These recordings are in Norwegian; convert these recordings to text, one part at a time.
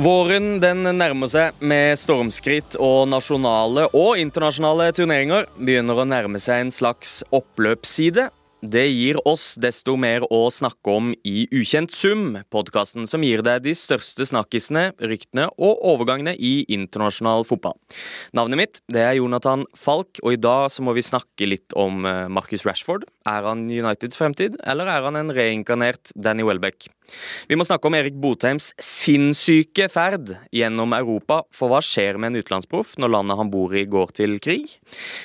Våren den nærmer seg med stormskritt, og nasjonale og internasjonale turneringer begynner å nærme seg en slags oppløpsside. Det gir oss desto mer å snakke om i Ukjent sum, podkasten som gir deg de største snakkisene, ryktene og overgangene i internasjonal fotball. Navnet mitt det er Jonathan Falk, og i dag så må vi snakke litt om eh, Marcus Rashford. Er han Uniteds fremtid, eller er han en reinkarnert Danny Welbeck? Vi må snakke om Erik Botheims sinnssyke ferd gjennom Europa, for hva skjer med en utenlandsproff når landet han bor i går til krig?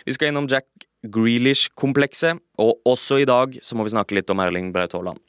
Vi skal innom Jack Grealish-komplekset, og også i dag så må vi snakke litt om Erling Braut Haaland.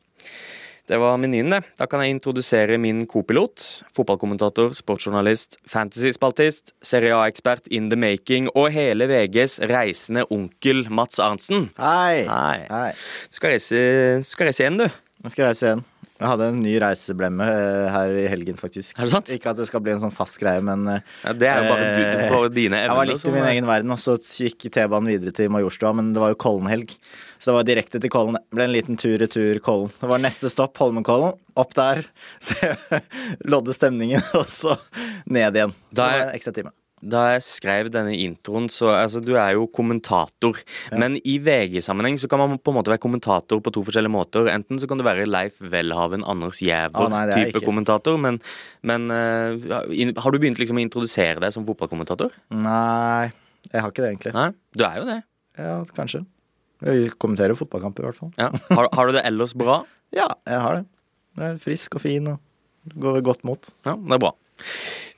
Det var menyen, det. Da kan jeg introdusere min kopilot. Fotballkommentator, sportsjournalist, fantasyspaltist, Serie A-ekspert in the making og hele VGs reisende onkel Mats Arntzen. Hei. Hei. Hei. Du skal reise, du skal reise igjen, du. Jeg skal reise igjen. Jeg hadde en ny reiseblemme eh, her i helgen, faktisk. Er det sant? Ikke at det skal bli en sånn fast greie, men eh, Ja, det er jo bare, du, Eh, bare dine jeg var litt i min er- egen verden, og så gikk T-banen videre til Majorstua, men det var jo Kollen-helg. Så det var direkte til Kollen. Det ble en liten tur-retur Kollen. Det var neste stopp Holmenkollen. Opp der. Så lodde stemningen, og så ned igjen. Da Det var er- en ekstra time. Da jeg skrev denne introen, så altså, Du er jo kommentator. Men i VG-sammenheng så kan man på en måte være kommentator på to forskjellige måter. Enten så kan du være Leif Welhaven, Anders er Giæver-type ah, kommentator. Men, men uh, har du begynt liksom å introdusere deg som fotballkommentator? Nei, jeg har ikke det, egentlig. Nei? Du er jo det. Ja, kanskje. Jeg kommenterer fotballkamper, i hvert fall. Ja. Har, har du det ellers bra? Ja, jeg har det. Jeg er frisk og fin og går godt mot. Ja, det er bra.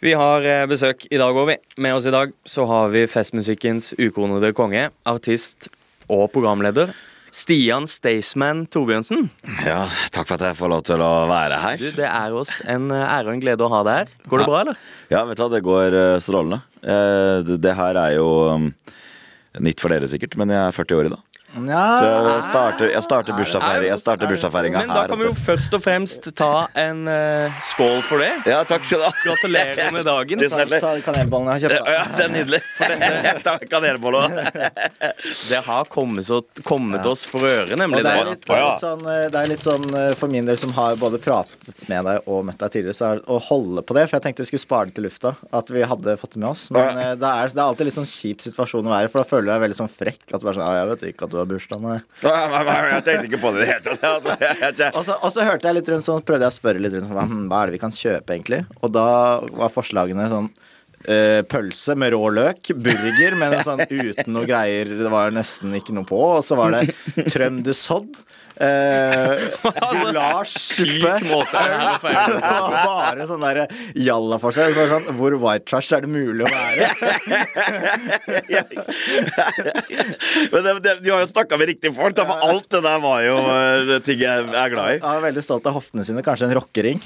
Vi har eh, besøk i dag òg, vi. Med oss i dag så har vi festmusikkens Ukonede konge, artist og programleder. Stian Staysman Torbjørnsen. Ja, takk for at jeg får lov til å være her. Du, det er oss en eh, ære og en glede å ha deg her. Går det bra, eller? Ja, vet du hva, det går eh, strålende. Det- her er jo um, nytt for dere sikkert, men jeg er 40 år i dag. Så jeg starter, jeg starter bursdagsfeiring- jeg starter bursdagsfeiringa Men da kan vi jo først og fremst ta en uh, skål for det. Ja, takk skal du ha. Gratulerer med dagen. Tusen hjertelig. ta kanelbollene jeg har kjøpt. Ja, det er nydelig. Kanelboll kanelbolle òg. Det har kommet, så, kommet oss for øre, Og nemlig. det er litt, det er litt sånn, eh, det er litt sånn eh, for min del som har både pratet med deg og møtt deg tidligere, så er å holde på det. For jeg tenkte vi skulle spare det til lufta, at vi hadde fått det med oss. Men det er, det er alltid litt sånn kjip situasjon å være, for da føler du deg veldig sånn frekk. At du bare sånn Ja, jeg vet ikke at du har bursdag nei, jeg». Jeg tenkte ikke på det i det hele tatt. Og så, og så hørte jeg litt rundt sånn, prøvde jeg å spørre litt rundt sånn, hva, er det vi kan kjøpe egentlig? Og da var forslagene sånn Uh, pølse med rå løk, burger, men sånn uten noe greier. Det var nesten ikke noe på. Og så var det trøndersodd. Uh, Gulasjsuppe. Måte det her å feire Det var bare sånn der jalla for seg. Sånn, hvor white trash er det mulig å være? Men det, det, du har jo snakka med riktige folk, da, for alt det der var jo eh, ting jeg er glad i. Jeg er veldig stolt av hoftene sine. Kanskje en rockering.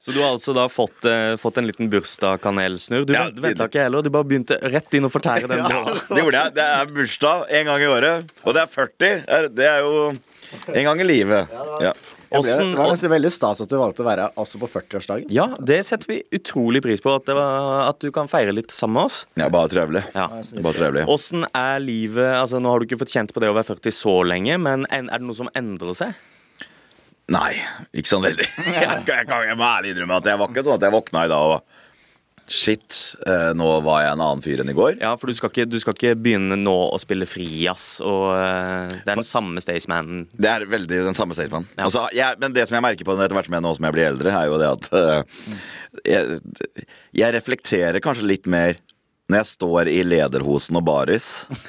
Så du har altså da fått, eh, fått en liten bursdag-kanelsnurr. Du Ja, venta ikke heller, du bare begynte rett inn og fortære den. Ja. Det gjorde jeg. Det er bursdag en gang i året. Og det er 40. Er- Det er jo en gang i livet. Ja. Jeg ble, det var nesten veldig stas at du valgte å være også på 40-årsdagen. ja, det setter vi utrolig pris på, at, det var, at du kan feire litt sammen med oss. ja, bare trivelig. Ja. Bare trevelig. Åssen er livet altså Nå har du ikke fått kjent på det å være 40 så lenge, men er det noe som endrer seg? Nei, ikke sånn veldig. Jeg, kan- jeg, kan- jeg må ærlig innrømme at jeg var ikke sånn at jeg våkna i dag og Shit, eh, nå var jeg en annen fyr enn i går. Ja, for du skal ikke, du skal ikke begynne nå å spille frijazz, og eh, det er den samme Staysmanen. Det er veldig den samme statement. Ja. Altså, jeg, men det som jeg merker på etter hvert jeg, nå som jeg blir eldre, er jo det at eh, jeg, jeg reflekterer kanskje litt mer når jeg står i lederhosen og baris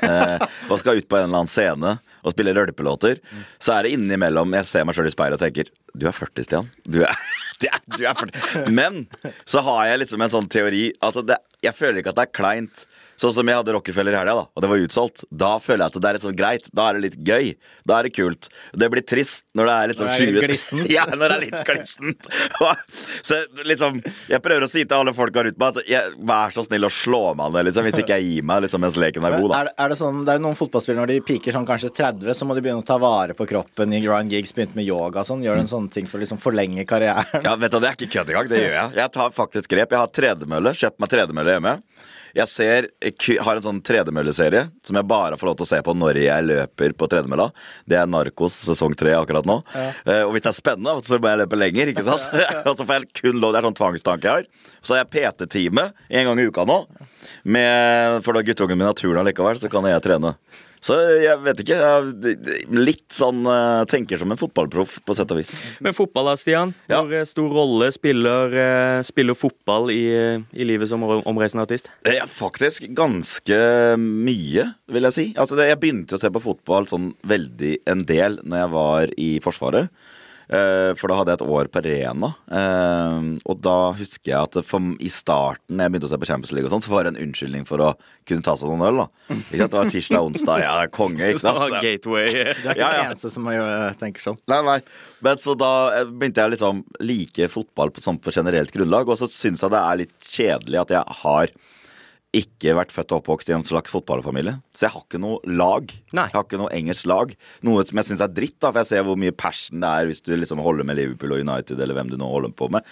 eh, og skal ut på en eller annen scene og spille rølpelåter, så er det innimellom jeg ser meg sjøl i speilet og tenker Du er 40, Stian. Du er, det er, du er for... Men så har jeg liksom en sånn teori altså det, Jeg føler ikke at det er kleint. Sånn som jeg hadde Rockefeller i helga, da, og det var utsolgt. Da føler jeg at det er litt sånn greit. Da er det litt gøy. Da er det kult. Det blir trist når det er litt sånn skyet. Ja, når det er litt glissent. så liksom Jeg prøver å si til alle folka rundt meg at jeg, vær så snill å slå meg ned, liksom, hvis ikke jeg gir meg liksom, mens leken er god, da. Er, det- er det sånn, det er jo noen fotballspillere når de piker sånn kanskje 30, så må de begynne å ta vare på kroppen. I Ryan Giggs begynte med yoga og sånn. Gjør en sånne ting for å liksom forlenge karrieren? Ja, vet du, Det er ikke kødd engang. Det gjør jeg. Jeg tar faktisk grep. Jeg har tredemølle. Kjøpt meg tredemølle hjemme. Jeg ser ku- har en sånn tredemølleserie som jeg bare får lov til å se på når jeg løper på tredemølla. Det er Narkos sesong tre akkurat nå. Eh, og hvis det er spennende, så må jeg løpe lenger, ikke sant? og så får jeg kun lov, Det er sånn tvangstanke jeg har. Så har jeg PT-time en gang i uka nå. Med, for da guttungen min har turn allikevel, så kan jeg trene. Så jeg vet ikke. Jeg, litt sånn eh, tenker som en fotballproff, på sett og vis. Men fotball da, Stian. Ja. Hvor eh, stor rolle spiller, eh, spiller fotball i, i livet som om- omreisende artist? Er faktisk ganske mye, vil jeg si. Altså jeg begynte å se på fotball sånn veldig en del når jeg var i Forsvaret. Eh, for da hadde jeg et år på Rena. Eh, og da husker jeg at for, i starten, når jeg begynte å se på Champions League, og sånn, så var det en unnskyldning for å kunne ta seg noen øl. da Ikke sant? Det var tirsdag, og onsdag, ja, konge. ikke sant? Gateway. Det er ikke Ja, ja. den eneste som tenker sånn. Nei, nei. Men så da eh, begynte jeg liksom like fotball på, sånn på generelt grunnlag, og så syns jeg det er litt kjedelig at jeg har ikke vært født og oppvokst i en slags fotballfamilie. Så jeg har ikke noe lag. Nei. Jeg har ikke noe engelsk lag. Noe som jeg syns er dritt, da, for jeg ser hvor mye passion det er hvis du liksom holder med Liverpool og United, eller hvem du nå holder på med.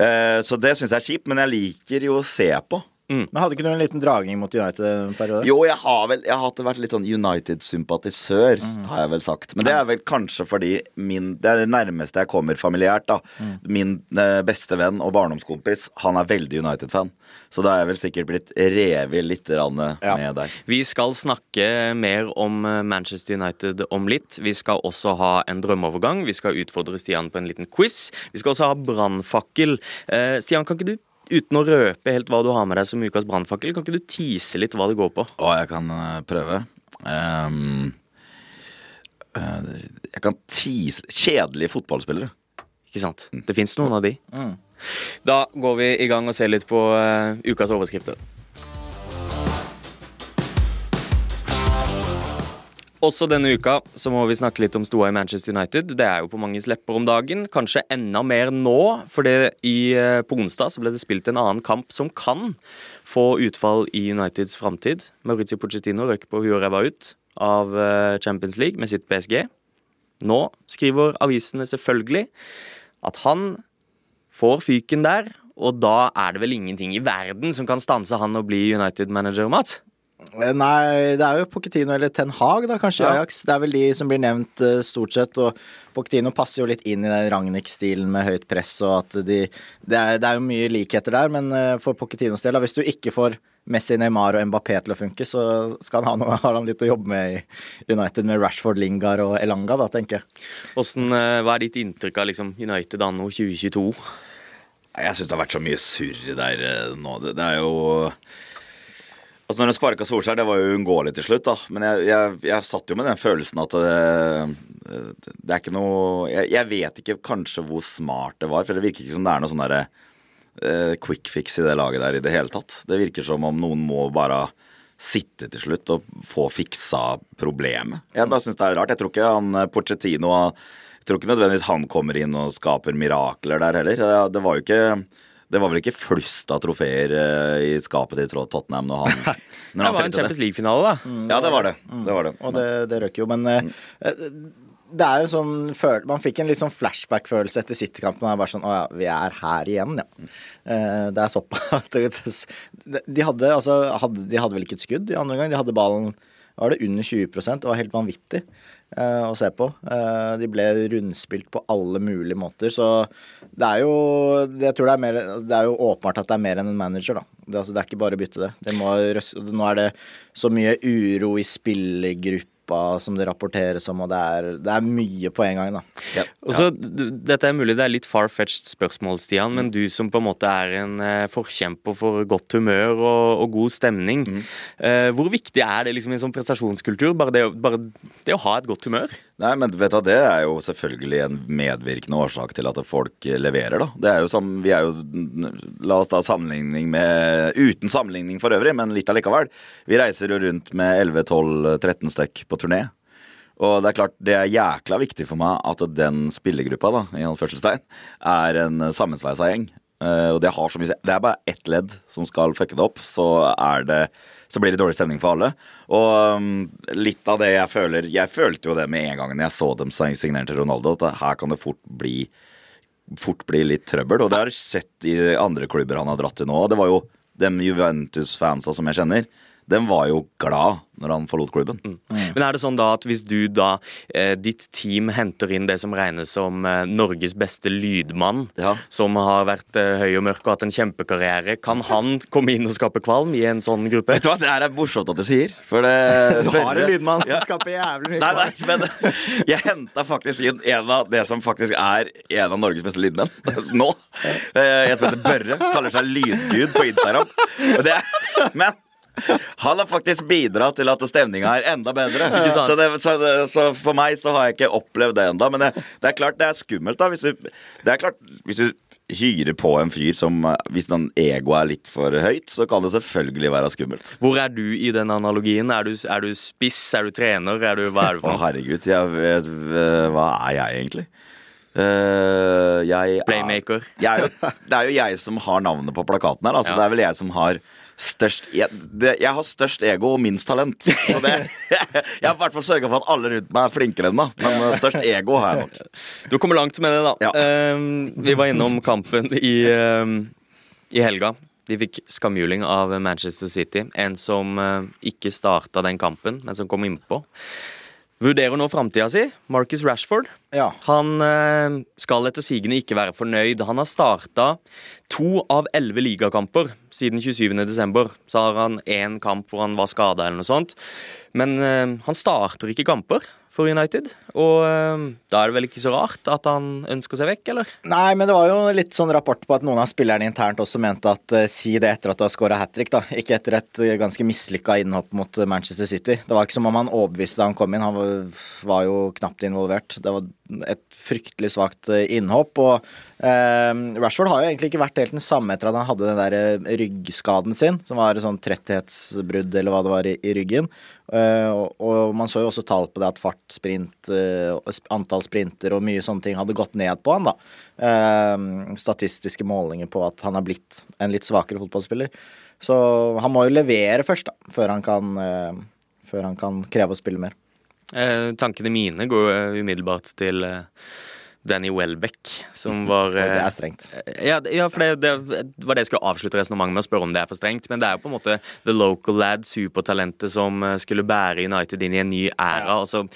Eh, så det syns jeg er kjipt, men jeg liker jo å se på. Men hadde ikke du en liten dragning mot United en periode? Jo, jeg har vel Jeg har vært litt sånn United-sympatisør, har jeg vel sagt. Men det er vel kanskje fordi min Det er det nærmeste jeg kommer familiært, da. Min eh, beste venn og barndomskompis, han er veldig United-fan. Så da er jeg vel sikkert blitt revet litt Ja. med der. Vi skal snakke mer om eh, Manchester United om litt. Vi skal også ha en drømmeovergang. Vi skal utfordre Stian på en liten quiz. Vi skal også ha brannfakkel. Eh, Stian, kan ikke du, uten å røpe helt hva du har med deg som ukas brannfakkel, kan ikke du tease litt hva det går på? Å, jeg kan eh, prøve. Um, uh, jeg kan tease Kjedelige fotballspillere. Ikke sant? Det fins noen av de. Da går vi i gang og ser litt på uh, ukas overskrifter. Også denne uka så må vi snakke litt om stoda i Manchester United. Det er jo på manges lepper om dagen. Kanskje enda mer nå, for eh, på onsdag så ble det spilt en annen kamp som kan få utfall i Uniteds framtid. Maurizio Pochettino røk på huet og ræva ut av eh, Champions League med sitt PSG. Nå skriver avisene selvfølgelig at han får fyken der, og da er det vel ingenting i verden som kan stanse han å bli United-manager, Mats? Eh, Nei, det er jo Pochettino eller Ten Hag, da, kanskje. Ja. Ajax. Det er vel de som blir nevnt uh, stort sett. Og Pochettino passer jo litt inn i den Ragnhild-stilen med høyt press, og at de Det er, det er jo mye likheter der, men uh, for Pochettinos del, da, hvis du ikke får Messi, Neymar og Mbappé til å funke, så skal han ha noe, har han litt å jobbe med i United med Rashford, Lingard og Elanga, da, tenker jeg. Hvordan, hva er ditt inntrykk av liksom, United anno 2022? Jeg syns det har vært så mye surr der nå. Det, det er jo Altså Når de sparka Solskjær, det var jo uunngåelig til slutt, da. Men jeg, jeg, jeg satt jo med den følelsen at det, det er ikke noe jeg, jeg vet ikke kanskje hvor smart det var, for det virker ikke som det er noe sånn derre eh, quick fix i det laget der i det hele tatt. Det virker som om noen må bare sitte til slutt og få fiksa problemet. Jeg bare syns det er rart. Jeg tror ikke han Porcettino Pochettino Jeg tror ikke nødvendigvis han kommer inn og skaper mirakler der heller. Det var jo ikke det var vel ikke flust av trofeer eh, i skapet til Tottenham når han, når Det han var en Champions League-finale, da. Mm, Ja, det var det. det, var det. Og det, det røk jo, men eh, eh, det er jo en sånn Man fikk en litt sånn flashback-følelse etter City-kampen. Det er bare sånn Å ja, vi er her igjen, ja. Eh, Det er såpass det- De hadde altså hadde, De hadde vel ikke et skudd i andre gang. De hadde ballen var det under 20 Det var helt vanvittig å se på. Eh, de ble rundspilt på alle mulige måter. Så det er jo Jeg tror det er mer Det er jo åpenbart at det er mer enn en manager, da. Det, altså, det er ikke bare å bytte det. det må, nå er det så mye uro i spillergruppa som det rapporteres om, og det er, det er mye på en gang, da. Ja. Og så, d- Dette er mulig det er litt far-fetched spørsmål, Stian, men du som på en måte er en eh, forkjemper for godt humør og, og god stemning. Eh, hvor viktig er det liksom i en sånn prestasjonskultur? Bare det, bare det å ha et godt humør? Nei, men vet du, Det er jo selvfølgelig en medvirkende årsak til at folk leverer. da. Det er jo som, vi er jo, La oss ta sammenligning med Uten sammenligning for øvrig, men litt allikevel. Vi reiser jo rundt med 11-12-13 stykk på turné. Og det er klart, det er jækla viktig for meg at den spillergruppa da, i anførselstegn, er en sammensveisa gjeng. Eh, og det har så mye Det er bare ett ledd som skal fucke det opp, så er det så blir det dårlig stemning for alle. Og um, litt av det jeg føler Jeg følte jo det med en gang jeg så dem sign- signere til Ronaldo, at her kan det fort bli fort bli litt trøbbel. Og det har jeg sett i andre klubber han har dratt til nå. Det var jo de Juventus-fansa som jeg kjenner, den var jo glad når han forlot klubben. Mm. Men er det sånn da at hvis du da, eh, ditt team henter inn det som regnes som eh, Norges beste lydmann, Ja. som har vært eh, høy og mørk og hatt en kjempekarriere, kan han komme inn og skape kvalm i en sånn gruppe? Vet du hva, Det her er morsomt at du sier. For det Du har en lydmann som Ja. skaper jævlig mye kvalm. Nei, nei, men jeg henta faktisk inn en av det som faktisk er en av Norges beste lydmenn nå. Jeg En som heter Børre. Kaller seg Lydgud på Instagram. Det men han har faktisk bidratt til at stemninga er enda bedre. Ja. Så, det, så, det, så for meg så har jeg ikke opplevd det ennå. Men det, det er klart det er skummelt, da. Hvis du, det er klart, hvis du hyrer på en fyr som Hvis den egoet er litt for høyt, så kan det selvfølgelig være skummelt. Hvor er du i den analogien? Er du, er du spiss? Er du trener? Er du, hva er du for noe? herregud. Jeg vet, eh, hva er jeg egentlig? Uh, jeg er- Playmaker. Jeg er jo, det er jo jeg som har navnet på plakaten her. Altså, Ja. Det er vel jeg som har størst jeg, det, jeg har størst ego og minst talent. Og det, jeg har i hvert fall sørga for at alle rundt meg er flinkere enn meg. Men eh, størst ego har jeg nok. Du kommer langt med det, da. Ja. Uh, vi var innom kampen i, uh, i helga. De fikk skamjuling av Manchester City. En som uh, ikke starta den kampen, men som kom innpå. Vurderer nå framtida si. Marcus Rashford. Ja. Han eh, skal etter sigende ikke være fornøyd. Han har starta to av elleve ligakamper siden 27.12. Så har han én kamp hvor han var skada eller noe sånt. Men eh, han starter ikke kamper for United. Og eh, da er det vel ikke så rart at han ønsker seg vekk, eller? Nei, men det var jo litt sånn rapport på at noen av spillerne internt også mente at eh, si det etter at du har scora hat trick, da. Ikke etter et eh, ganske mislykka innhopp mot Manchester City. Det var ikke som om han overbeviste da han kom inn. Han var, var jo knapt involvert. Det var et fryktelig svakt eh, innhopp. Og eh, Rashford har jo egentlig ikke vært helt den samme etter at han hadde den der eh, ryggskaden sin, som var sånn tretthetsbrudd eller hva det var i, i ryggen. Eh, og, og man så jo også tall på det at fart, sprint, eh, antall sprinter og mye sånne ting hadde gått ned på han, da. Eh, statistiske målinger på at han har blitt en litt svakere fotballspiller. Så han må jo levere først, da, før han kan, før han kan kreve å spille mer. Eh, tankene mine går eh, umiddelbart til eh, Danny Welbeck, som var det eh, er strengt. Ja, ja for det, det var det jeg skulle avslutte resonnementet med å spørre om det er for strengt. Men det er jo på en måte the local lad, supertalentet, som eh, skulle bære United inn i en ny æra. Altså,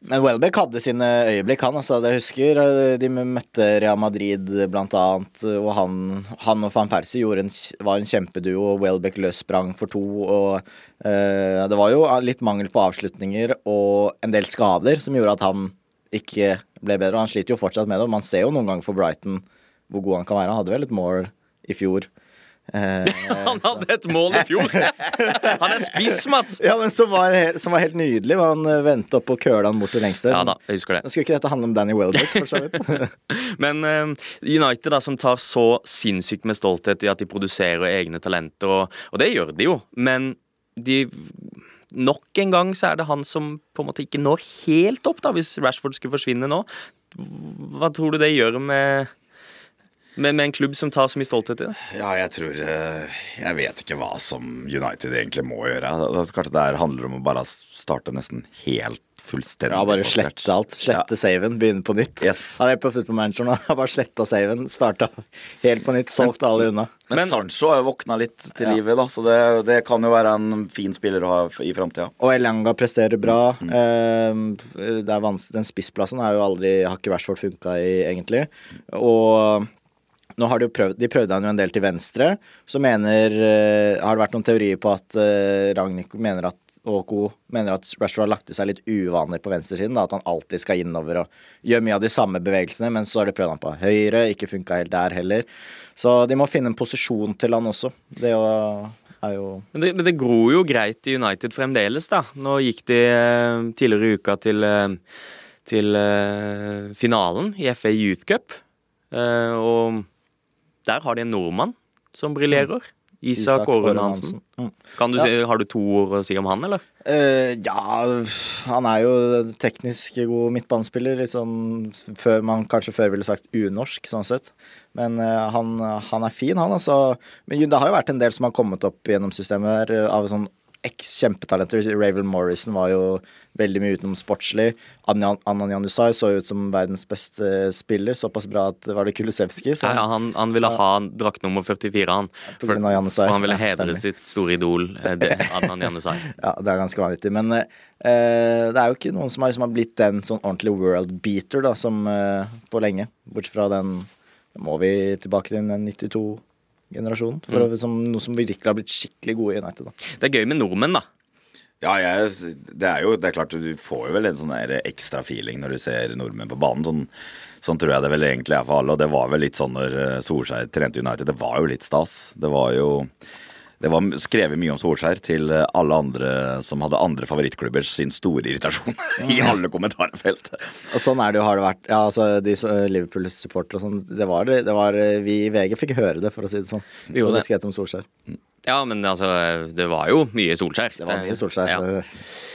Men Welbeck hadde sine øyeblikk, han. altså. Jeg husker eh, de møtte Real Madrid blant annet, og han, han og van Persie en, var en kjempeduo. og Welbeck løssprang for to. og eh, Det var jo litt mangel på avslutninger og en del skader som gjorde at han ikke ble bedre. og Han sliter jo fortsatt med det. Man ser jo noen ganger for Brighton hvor god han kan være. Han hadde vel et mål i fjor. Eh, han hadde et mål i fjor! Han er spiss, Mats! ja, men som var, helt, som var helt nydelig. Han eh, vendte opp og køla han bort til lengste. Ja da, jeg husker det. Nå skulle ikke dette handle om Danny Welbeck, for så vidt. Men eh, United, da, som tar så sinnssykt med stolthet i at de produserer egne talenter, og, og det gjør de jo, men de Nok en gang så er det han som på en måte ikke når helt opp, da, hvis Rashford skulle forsvinne nå. Hva tror du det gjør med med, med en klubb som tar så mye stolthet i det? Ja, jeg tror eh, Jeg vet ikke hva som United egentlig må gjøre. Kanskje det her handler om å bare starte nesten helt fullstendig Ja, bare slette alt. Slette saven, begynne på nytt. Yes. Han er på Football Manager nå. Har bare sletta saven, starta helt på nytt, solgt alle unna. Men, Men- Sancho har jo våkna litt til Ja. livet, da, så det, det kan jo være en fin spiller å ha i framtida. Og Elanga presterer bra. Mm. Eh, det er vanskelig, Den spissplassen har jo aldri Har ikke Rashford funka i, egentlig. Og nå har de jo prøvd De prøvde han jo en del til venstre. Så mener uh, Har det vært noen teorier på at uh, Ragnhild mener at og co. mener at Rashford i seg litt uvaner på venstresiden. At han alltid skal innover og gjøre mye av de samme bevegelsene. Men så har de prøvd han på høyre, ikke funka helt der heller. Så de må finne en posisjon til han også. Det å, Men det, men det gror jo greit i United fremdeles, da. Nå gikk de eh, tidligere i uka til, til finalen i FA Youth Cup. Og der har de en nordmann som briljerer. Isak Åren Hansen. Mm. Kan du Ja. si, har du to ord å si om han, eller? Uh, ja, han er jo teknisk god midtbanespiller. Litt sånn før man kanskje før ville sagt unorsk, sånn sett. Men uh, han, han er fin, han altså. Men det har jo vært en del som har kommet opp gjennom systemet der, eh, av sånn kjempetalenter. Ravel Morrison var jo veldig mye utenom sportslig. Annan Janusai så ut som verdens beste spiller. Såpass bra at var det Kulusevski Ja, ja, han, han ville ha drakt nummer 44, han. For, for han ville hedre ja, sitt store idol, eh, det, Adnan Janusai. Ja, det er ganske vanvittig. Men eh, det er jo ikke noen som har, liksom, har blitt den sånn ordentlig world beater da, som eh, på lenge. Bortsett fra den Må vi tilbake til den 92-generasjonen? For mm. som, Noe som virkelig har blitt skikkelig gode i United. da. Det er gøy med nordmenn, da. Ja, jeg, det er jo det er klart du får jo vel en sånn ekstra feeling når du ser nordmenn på banen. Sånn, sånn tror jeg det vel egentlig er for alle, og det var vel litt sånn når eh, Solskjær trente United. Det var jo litt stas. Det var jo det var skrevet mye om Solskjær til eh, alle andre som hadde andre favorittklubber sin store irritasjon i alle kommentarfelt. Og sånn er det jo, har det vært. Ja, altså de Liverpool-supportere og sånn. Det var det. det var, eh, vi i VG fikk høre det, for å si det sånn. Vi gjorde det. skrevet om Solskjær. Ja, men altså, det var jo mye Solskjær. Det var mye Solskjær. Ja.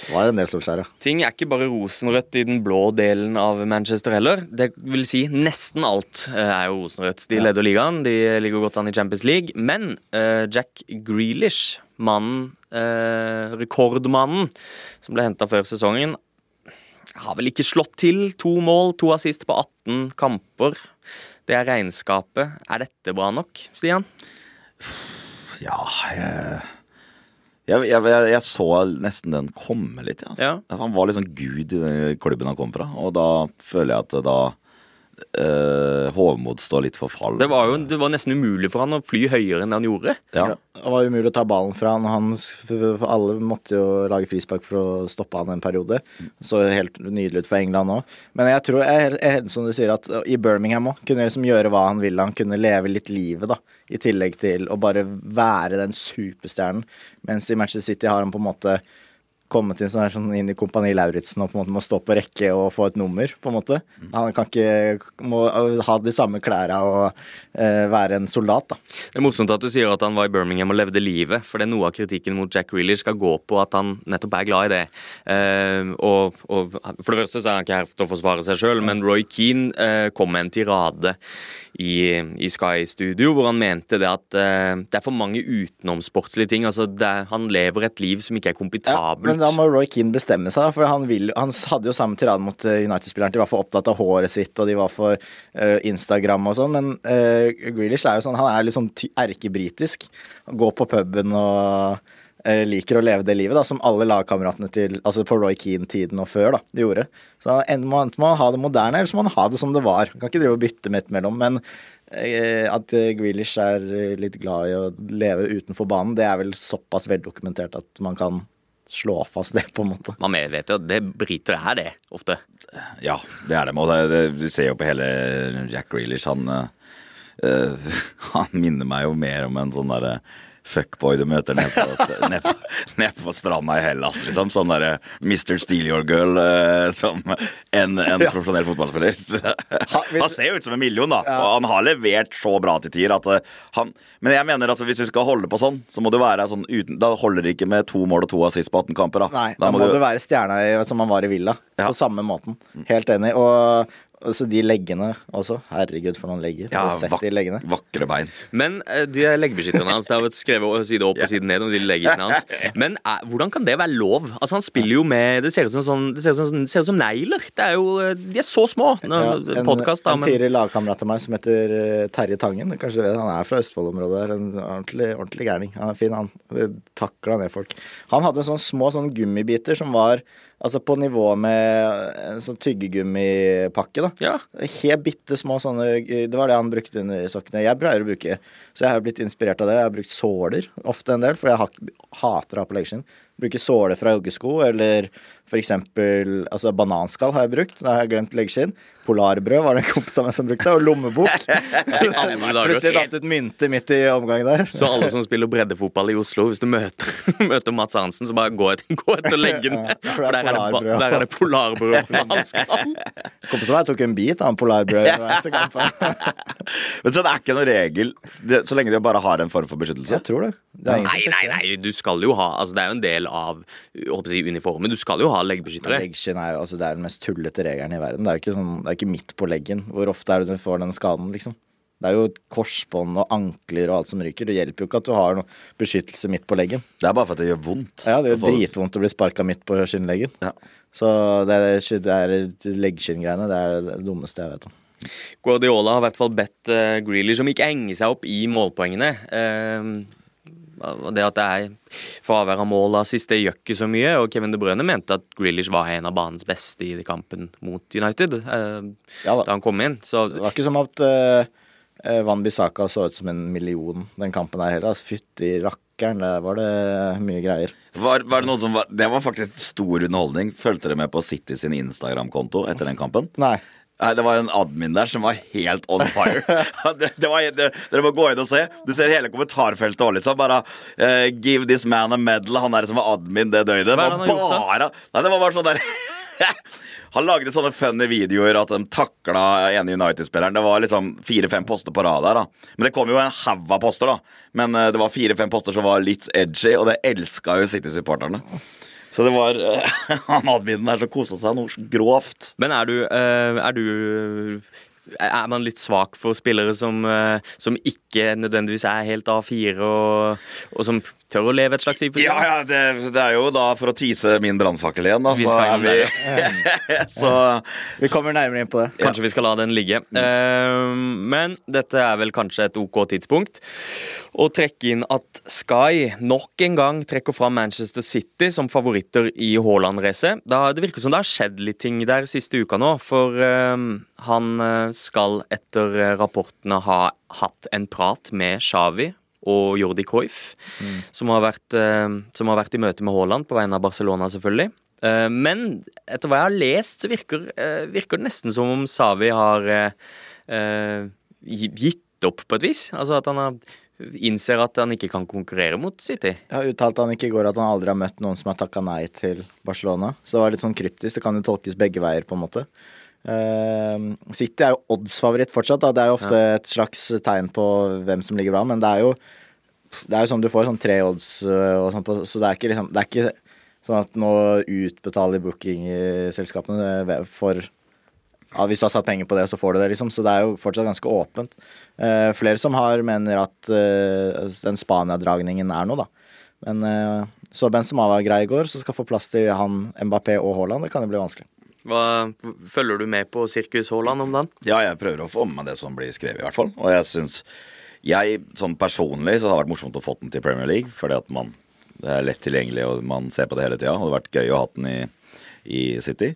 Det var en del Solskjær, ja. Ting er ikke bare rosenrødt i den blå delen av Manchester heller. Det vil si nesten alt eh, er jo rosenrødt. De leder ligaen, de ligger godt an i Champions League. Men uh, Jack Grealish, mannen, uh, rekordmannen, som ble henta før sesongen, har vel ikke slått til. To mål, to assist på 18 kamper. Det er regnskapet. Er dette bra nok, Stian? Ja, jeg jeg, jeg, jeg, så nesten den komme litt. Altså. Ja. Han var liksom gud i den klubben han kom fra. Og da føler jeg at da eh, Hovmod står litt for fall. Det var jo det var nesten umulig for han å fly høyere enn det han gjorde. ja. Det var umulig å ta ballen fra han. han for alle måtte jo lage frispark for å stoppe han en periode. Så helt nydelig ut for England òg. Men jeg tror, jeg, er jeg, som du sier, at i Birmingham òg kunne liksom gjøre hva han ville. Han kunne leve litt livet, da. I tillegg til å bare være den superstjernen. Mens i Manchester City har han på en måte kommet inn, sånn sånn inn i Kompani Lauritzen og på en måte må stå på rekke og få et nummer, på en måte. Han kan ikke må ha de samme klærne og eh, være en soldat, da. Det er morsomt at du sier at han var i Birmingham og levde livet, for det er noe av kritikken mot Jack Reeler skal gå på at han nettopp er glad i det. Eh, og, og For det første så er han ikke her til å forsvare seg sjøl, men Roy Keane eh, kom med en tirade i, i Sky Studio hvor han mente det at eh, det er for mange utenomsportslige ting. altså det Han lever et liv som ikke er Ja, komfortabelt. Men da må Roy Keane bestemme seg, for han, vil, han hadde jo samme tirade mot eh, United-spilleren. De var for opptatt av håret sitt, og de var for uh, Instagram og sånn. Men uh, Grealish er jo sånn, han er sånn erkebritisk. Går på puben og liker å leve det livet, da, som alle lagkameratene til Altså på Roy Keane-tiden og før, da, de gjorde. Så enten må han ha det moderne, eller så må han ha det som det var. Han kan ikke drive og bytte midt mellom. Men eh, at Grealish er litt glad i å leve utenfor banen, det er vel såpass veldokumentert at man kan slå fast det, på en måte. Man vet jo at det briter er det, ofte. Ja, det er det. Og det, det, du ser jo på hele Jack Grealish. Han, eh, eh, han minner meg jo mer om en sånn derre fuckboy du møter nede på, ned på, ned på stranda i Hellas, liksom. Sånn derre Mr. Steal Your Girl eh, som en, en Ja. profesjonell fotballspiller. hvis- Han ser jo ut som en million, da. Og han har levert så bra til tider at eh, han Men jeg mener at hvis du skal holde på sånn, så må du være sånn uten Da holder det ikke med to mål og to assist på 18 kamper, da. Nei, da, må du være stjerna i- som han var i Villa. Ja. På samme måten. Helt enig. Og altså, de leggene også. Herregud, for noen legger. ja, vak de leggene? vakre bein. Men eh, de leggbeskytterne hans Det har vært skrevet side opp og side ned om de leggisene hans. Men eh, hvordan kan det være lov? Altså Han spiller jo med Det ser ut som, sånn, det ser ut som, det ser ut som negler. Det er jo, eh, De er så små. Nå, Ja, en podcast, da, en men tidligere lagkamerat av meg som heter Terje Tangen. Kanskje du vet, Han er fra Østfold-området. En ordentlig, ordentlig gærning. Han er fin, han. Takla ned folk. Han hadde sånne små sånne gummibiter som var altså på nivå med en sånn tyggegummipakke. da ja. Helt bitte små sånne Det var det han brukte under sokkene. Jeg pleier å bruke Så jeg har blitt inspirert av det. Jeg har brukt såler ofte en del, for jeg hater å ha på leggskinn. Bruker såle fra joggesko, eller eksempel altså bananskall har jeg brukt. Da har jeg glemt leggskinn. Polarbrød var det en kompis av meg som brukte, og lommebok. Plutselig datt ut mynter midt i omgangen der. Så alle som spiller breddefotball i Oslo, hvis du møter, møter Mats Arntzen, så bare gå etter, gå etter leggen. Ja, For der er det, der er det polarbrød og bananskall. Kompisen min tok en bit av en polarbrød underveis i kampen. Men så det er ikke noen regel, så lenge du bare har en form for beskyttelse. Jeg tror det. det Nei, nei, nei, du skal jo ha Altså Det er jo en del av håper å si, uniformen. Du skal jo ha leggbeskyttere. Leggskinn er jo altså, det er den mest tullete regelen i verden. Det er jo ikke, sånn, det er ikke midt på leggen. Hvor ofte er det du får den skaden, liksom? Det er jo korsbånd og ankler og alt som ryker. Det hjelper jo ikke at du har noe beskyttelse midt på leggen. Det er bare for at det gjør vondt. Ja, det er få- dritvondt å bli sparka midt på skinnleggen. Ja. Så det er, det leggskinngreiene. Det er det dummeste jeg vet om. Guardiola har i hvert fall bedt uh, som om ikke enge seg opp i målpoengene. Eh, det at det er fravær av mål Sist det gjør ikke så mye. Og Kevin De Bruyne mente at Grealish var en av banens beste i kampen mot United eh, Ja da. da han kom inn. Så Det var ikke som at uh, Van Bissaka så ut som en million den kampen her heller. Altså, Fytti rakkeren, der var det mye greier. Var, var det, noen som var, det var faktisk stor underholdning. Fulgte dere med på City sin Instagram-konto etter den kampen? Nei. Nei, Det var en admin der som var helt on fire. det, det var, det, dere må gå inn og se. Du ser hele kommentarfeltet òg, liksom. Bare uh, 'Give this man a medal'. Han der som var admin det døgnet. Det var bare Nei, det var bare sånn der Han lagde sånne funny videoer at de takla ene United-spilleren. Det var liksom fire-fem poster på rad der. da Men det kom jo en haug av poster, da. Men eh, det var fire-fem poster som var litt edgy, og det elska jo City-supporterne. Så det var eh, han adminen der som kosa seg noe grovt. Men er du, eh, er du Er man litt svak for spillere som, eh, som ikke nødvendigvis er helt A4, og, og som tør å leve et slags liv? Ja, ja, det, det er jo da for å tease min brannfakkel igjen, da. Vi så vi Så Vi kommer nærmere inn på det. Kanskje vi skal la den ligge. Eh, men dette er vel kanskje et OK tidspunkt å trekke inn at Sky nok en gang trekker fram Manchester City som favoritter i Haaland-racet. Det virker som det har skjedd litt ting der siste uka nå, for eh, han skal etter eh, rapportene ha hatt en prat med Xavi og Jordi Cruyff, som, har vært, eh, som har vært i møte med Haaland på vegne av Barcelona, selvfølgelig. Eh, Men etter hva jeg har lest, så virker, virker det nesten som om Xavi har gitt opp på et vis. Altså at han har, innser at han ikke kan konkurrere mot City. Jeg har uttalt han ikke i går at han aldri har møtt noen som har takka nei til Barcelona. Så det var litt sånn kryptisk. Det kan jo tolkes begge veier, på en måte. Eh, City er jo oddsfavoritt fortsatt. Da. Det er jo ofte et slags tegn på hvem som ligger bra, men det er jo Det er jo sånn du får sånn tre odds eh, og sånn på, så det er liksom Det er ikke sånn at nå utbetaler bookingselskapene eh, for ja, Hvis du har satt penger på det, så får du det, liksom. Så det er jo fortsatt ganske åpent. Uh, flere som har mener at uh, den Spania-dragningen er noe, da. Men uh, så Benzema var grei i går, så skal få plass til han Mbappé og Haaland. Det kan jo bli vanskelig. Hva, følger du med på Sirkus Haaland om dagen? ja, jeg prøver å få med meg det som blir skrevet, i hvert fall. Og jeg syns Jeg, sånn personlig, så har det vært morsomt å få den til Premier League, fordi at man Det er lett tilgjengelig, og man ser på det hele tida. Det hadde vært gøy å ha den i, i City.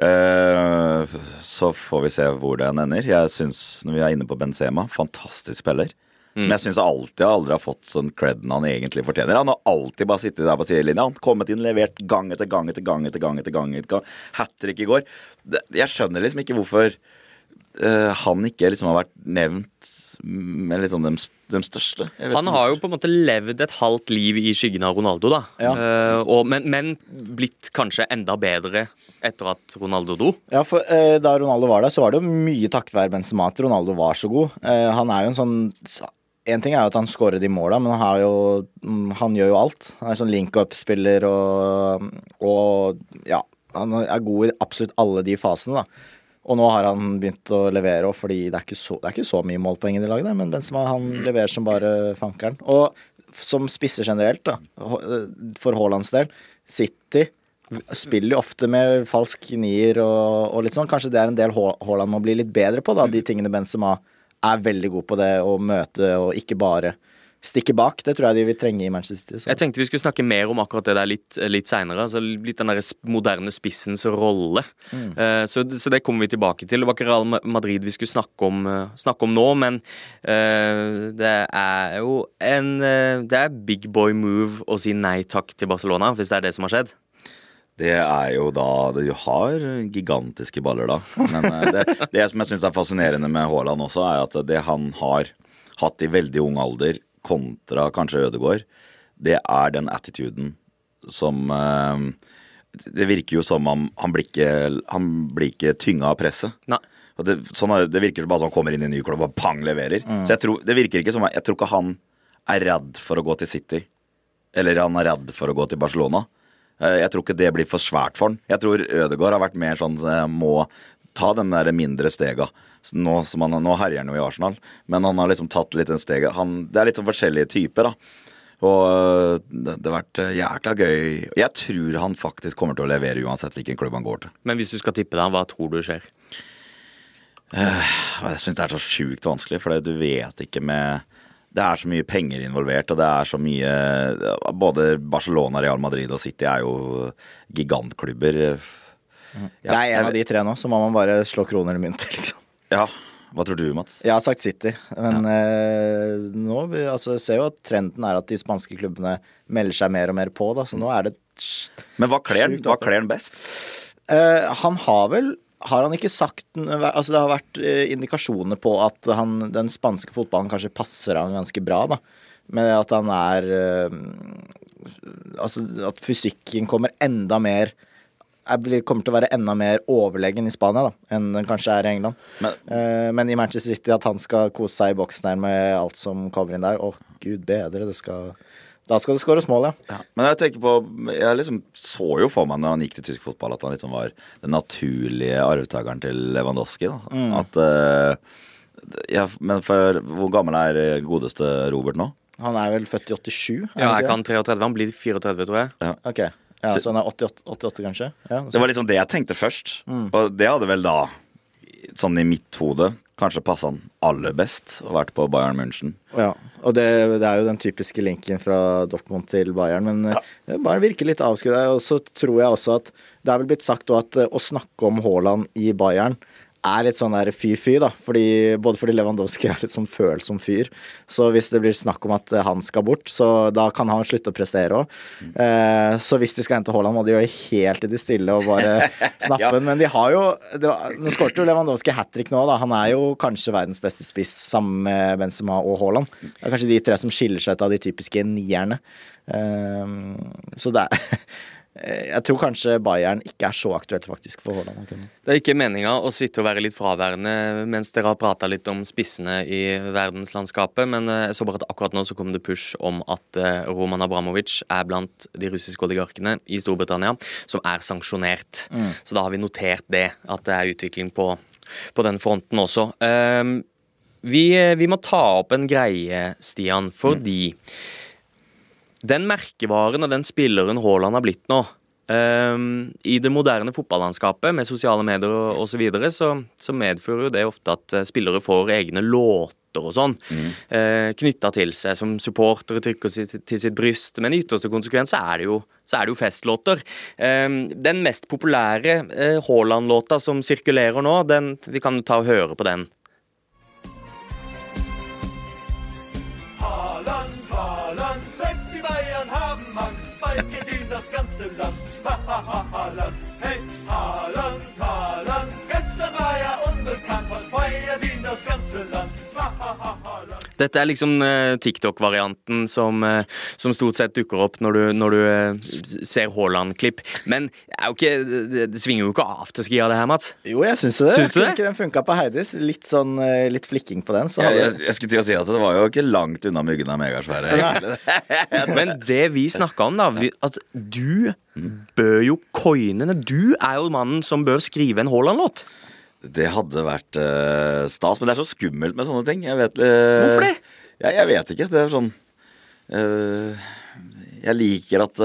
Uh, så får vi se hvor den ender. Jeg synes, Når vi er inne på Benzema, fantastisk spiller. Som jeg syns alltid aldri har fått sånn creden han egentlig fortjener. Han har alltid bare sittet der på sidelinja. Han kommet inn, levert gang etter gang etter gang etter gang. etter gang, etter gang. Hat trick i går. Det, jeg skjønner liksom ikke hvorfor uh, han ikke liksom har vært nevnt med liksom de, de største. Jeg vet Han har jo på en måte levd et halvt liv i skyggen av Ronaldo, da. Ja. Uh, og, men, men blitt kanskje enda bedre etter at Ronaldo dro. Ja, for uh, da Ronaldo var der, så var det jo mye takket være Benzema at Ronaldo var så god. Uh, han er jo en sånn En ting er jo at han skårer de måla, men han, jo, han gjør jo alt. Han er sånn link-up-spiller og, og Ja, han er god i absolutt alle de fasene, da. Og nå har han begynt å levere, òg, fordi det er så, det er ikke så mye målpoeng i det laget, men Benzema han leverer som bare fankeren. Og som spisser generelt, da, for Haalands del, City spiller jo ofte med falsk nier og, og litt sånn. Kanskje det er en del Haaland må bli litt bedre på, da. De tingene Benzema er veldig god på det, å møte og ikke bare stikke bak. Det tror jeg de vil trenge i Manchester City. Så. Jeg tenkte vi skulle snakke mer om akkurat det der litt, litt seinere. Altså litt den der moderne spissens rolle. Eh, så, så det kommer vi tilbake til. Det var ikke Real Madrid vi skulle snakke om, uh, snakke om nå, men uh, det er jo en Det er big boy move å si nei takk til Barcelona, hvis det er det som har skjedd. Det er jo da Du har gigantiske baller, da. Men eh, det, det som jeg syns er fascinerende med Haaland også, er at det han har hatt i veldig ung alder, kontra kanskje Ødegaard, det er den attituden som eh, Det virker jo som om han blir ikke, han blir ikke tynga av presset. Nei. Det, sånn, det virker bare som han kommer inn i en ny klubb og pang, leverer. Så jeg tror, det virker ikke som Jeg tror ikke han er redd for å gå til City. Eller han er redd for å gå til Barcelona. Eh, Jeg tror ikke det blir for svært for han. Jeg tror Ødegaard har vært mer sånn eh, må ta de der mindre stega. Nå, som han, nå herjer han jo i Arsenal, men han har liksom tatt litt den steget. Han, det er litt sånn forskjellige typer, da. Og øh, det, det har vært jækla gøy. Jeg tror han faktisk kommer til å levere uansett hvilken klubb han går til. Men hvis du skal tippe deg, hva tror du skjer? Jeg syns det er så sjukt vanskelig, for du vet ikke med Det er så mye penger involvert, og det er så mye Både Barcelona, Real Madrid og City er jo gigantklubber. Det er en av de tre nå, så må man bare slå kroner og mynt, liksom. Ja. Hva tror du, Mats? Jeg har sagt City, men eh, nå altså, ser jo at trenden er at de spanske klubbene melder seg mer og mer på, da, så nå er det Men hva kler han best? Eh, Han har vel har han ikke sagt Altså Det har vært eh, indikasjoner på at han, den spanske fotballen kanskje passer han ganske bra, da. Med at han er eh, Altså at fysikken kommer enda mer er, kommer til å være enda mer overlegen i Spania da, enn den kanskje er i England. Men- Eh, men i Manchester City at han skal kose seg i boksen her med alt som kommer inn der, å gud bedre, det skal Da skal det skåres mål, ja. Ja. Men jeg tenker på Jeg liksom så jo for meg når han gikk til tysk fotball, at han liksom var den naturlige arvtakeren til Lewandowski. Da. Mm. At uh, ja, Men for hvor gammel er eh, godeste Robert nå? Han er vel født i 87? er Ja, jeg kan 33. Han blir 34, tror jeg. Ja. Ok. Ja, så han er 88, 88 kanskje? Ja, Det var liksom det jeg tenkte først. Mm. Og det hadde vel da, sånn i mitt hode, kanskje passa han aller best å vært på Bayern München. Ja, og det, det er jo den typiske linken fra Dortmund til Bayern, men ja. det bare virker litt avskudd. Og så tror jeg også at det er vel blitt sagt at eh, å snakke om Haaland i Bayern er litt sånn der fy-fy, da. Fordi, både fordi Lewandowski er litt sånn følsom fyr. Så hvis det blir snakk om at eh, han skal bort, så da kan han slutte å prestere òg. Eh, så hvis de skal hente Haaland, må de gjøre det helt i det stille og bare snappe Ja. Men de har jo det var, Nå skåret jo Lewandowski hat trick nå, da. Han er jo kanskje verdens beste spiss sammen med Benzema og Haaland. Det er kanskje de tre som skiller seg ut av de typiske nierne. Eh, så det er Jeg tror kanskje Bayern ikke er så aktuelt faktisk for Haaland. Det er ikke meninga å sitte og være litt fraværende mens dere har prata litt om spissene i verdenslandskapet, men eh, jeg så bare at akkurat nå så kom det push om at eh, Roman Abramovic er blant de russiske oligarkene i Storbritannia som er sanksjonert. Så da har vi notert det, at det er utvikling på, på den fronten også. Um, vi, vi må ta opp en greie, Stian, fordi den merkevaren og den spilleren Haaland har blitt nå um, I det moderne fotballandskapet med sosiale medier og osv. Så, videre, så så medfører jo det ofte at eh, spillere får egne låter og sånn eh, knytta til seg som supportere trykker sitt, til sitt bryst. Men i ytterste konsekvens så er det jo, så er det jo festlåter. Ehm, den mest populære eh, Haaland-låta som sirkulerer nå, den, vi kan ta og høre på den. Geht ihnen das ganze Land. Ha, ha, ha, Haaland, hey, Haaland, Haaland, gestern war er unbekannt, heute feiert ihn das ganze Land. Ha, ha, ha. Dette er liksom eh, TikTok-varianten som, eh, som stort sett dukker opp når du, når du eh, ser Haaland-klipp. Men det, er jo ikke, det, det svinger jo ikke afterski av det her, Mats. Jo, jeg syns det. Syns du det? Ikke den funka på Heidis. Litt sånn eh, litt flikking på den. Så Jeg, hadde jeg, jeg skulle til å si at det var jo ikke langt unna myggen av megasvære. Men det vi snakka om, da vi, At du bør jo coine Du er jo mannen som bør skrive en Haaland-låt. Det hadde vært uh, stas, men det er så skummelt med sånne ting. Jeg vet, uh, Hvorfor det? Jeg, jeg vet ikke. Det er sånn uh, Jeg liker at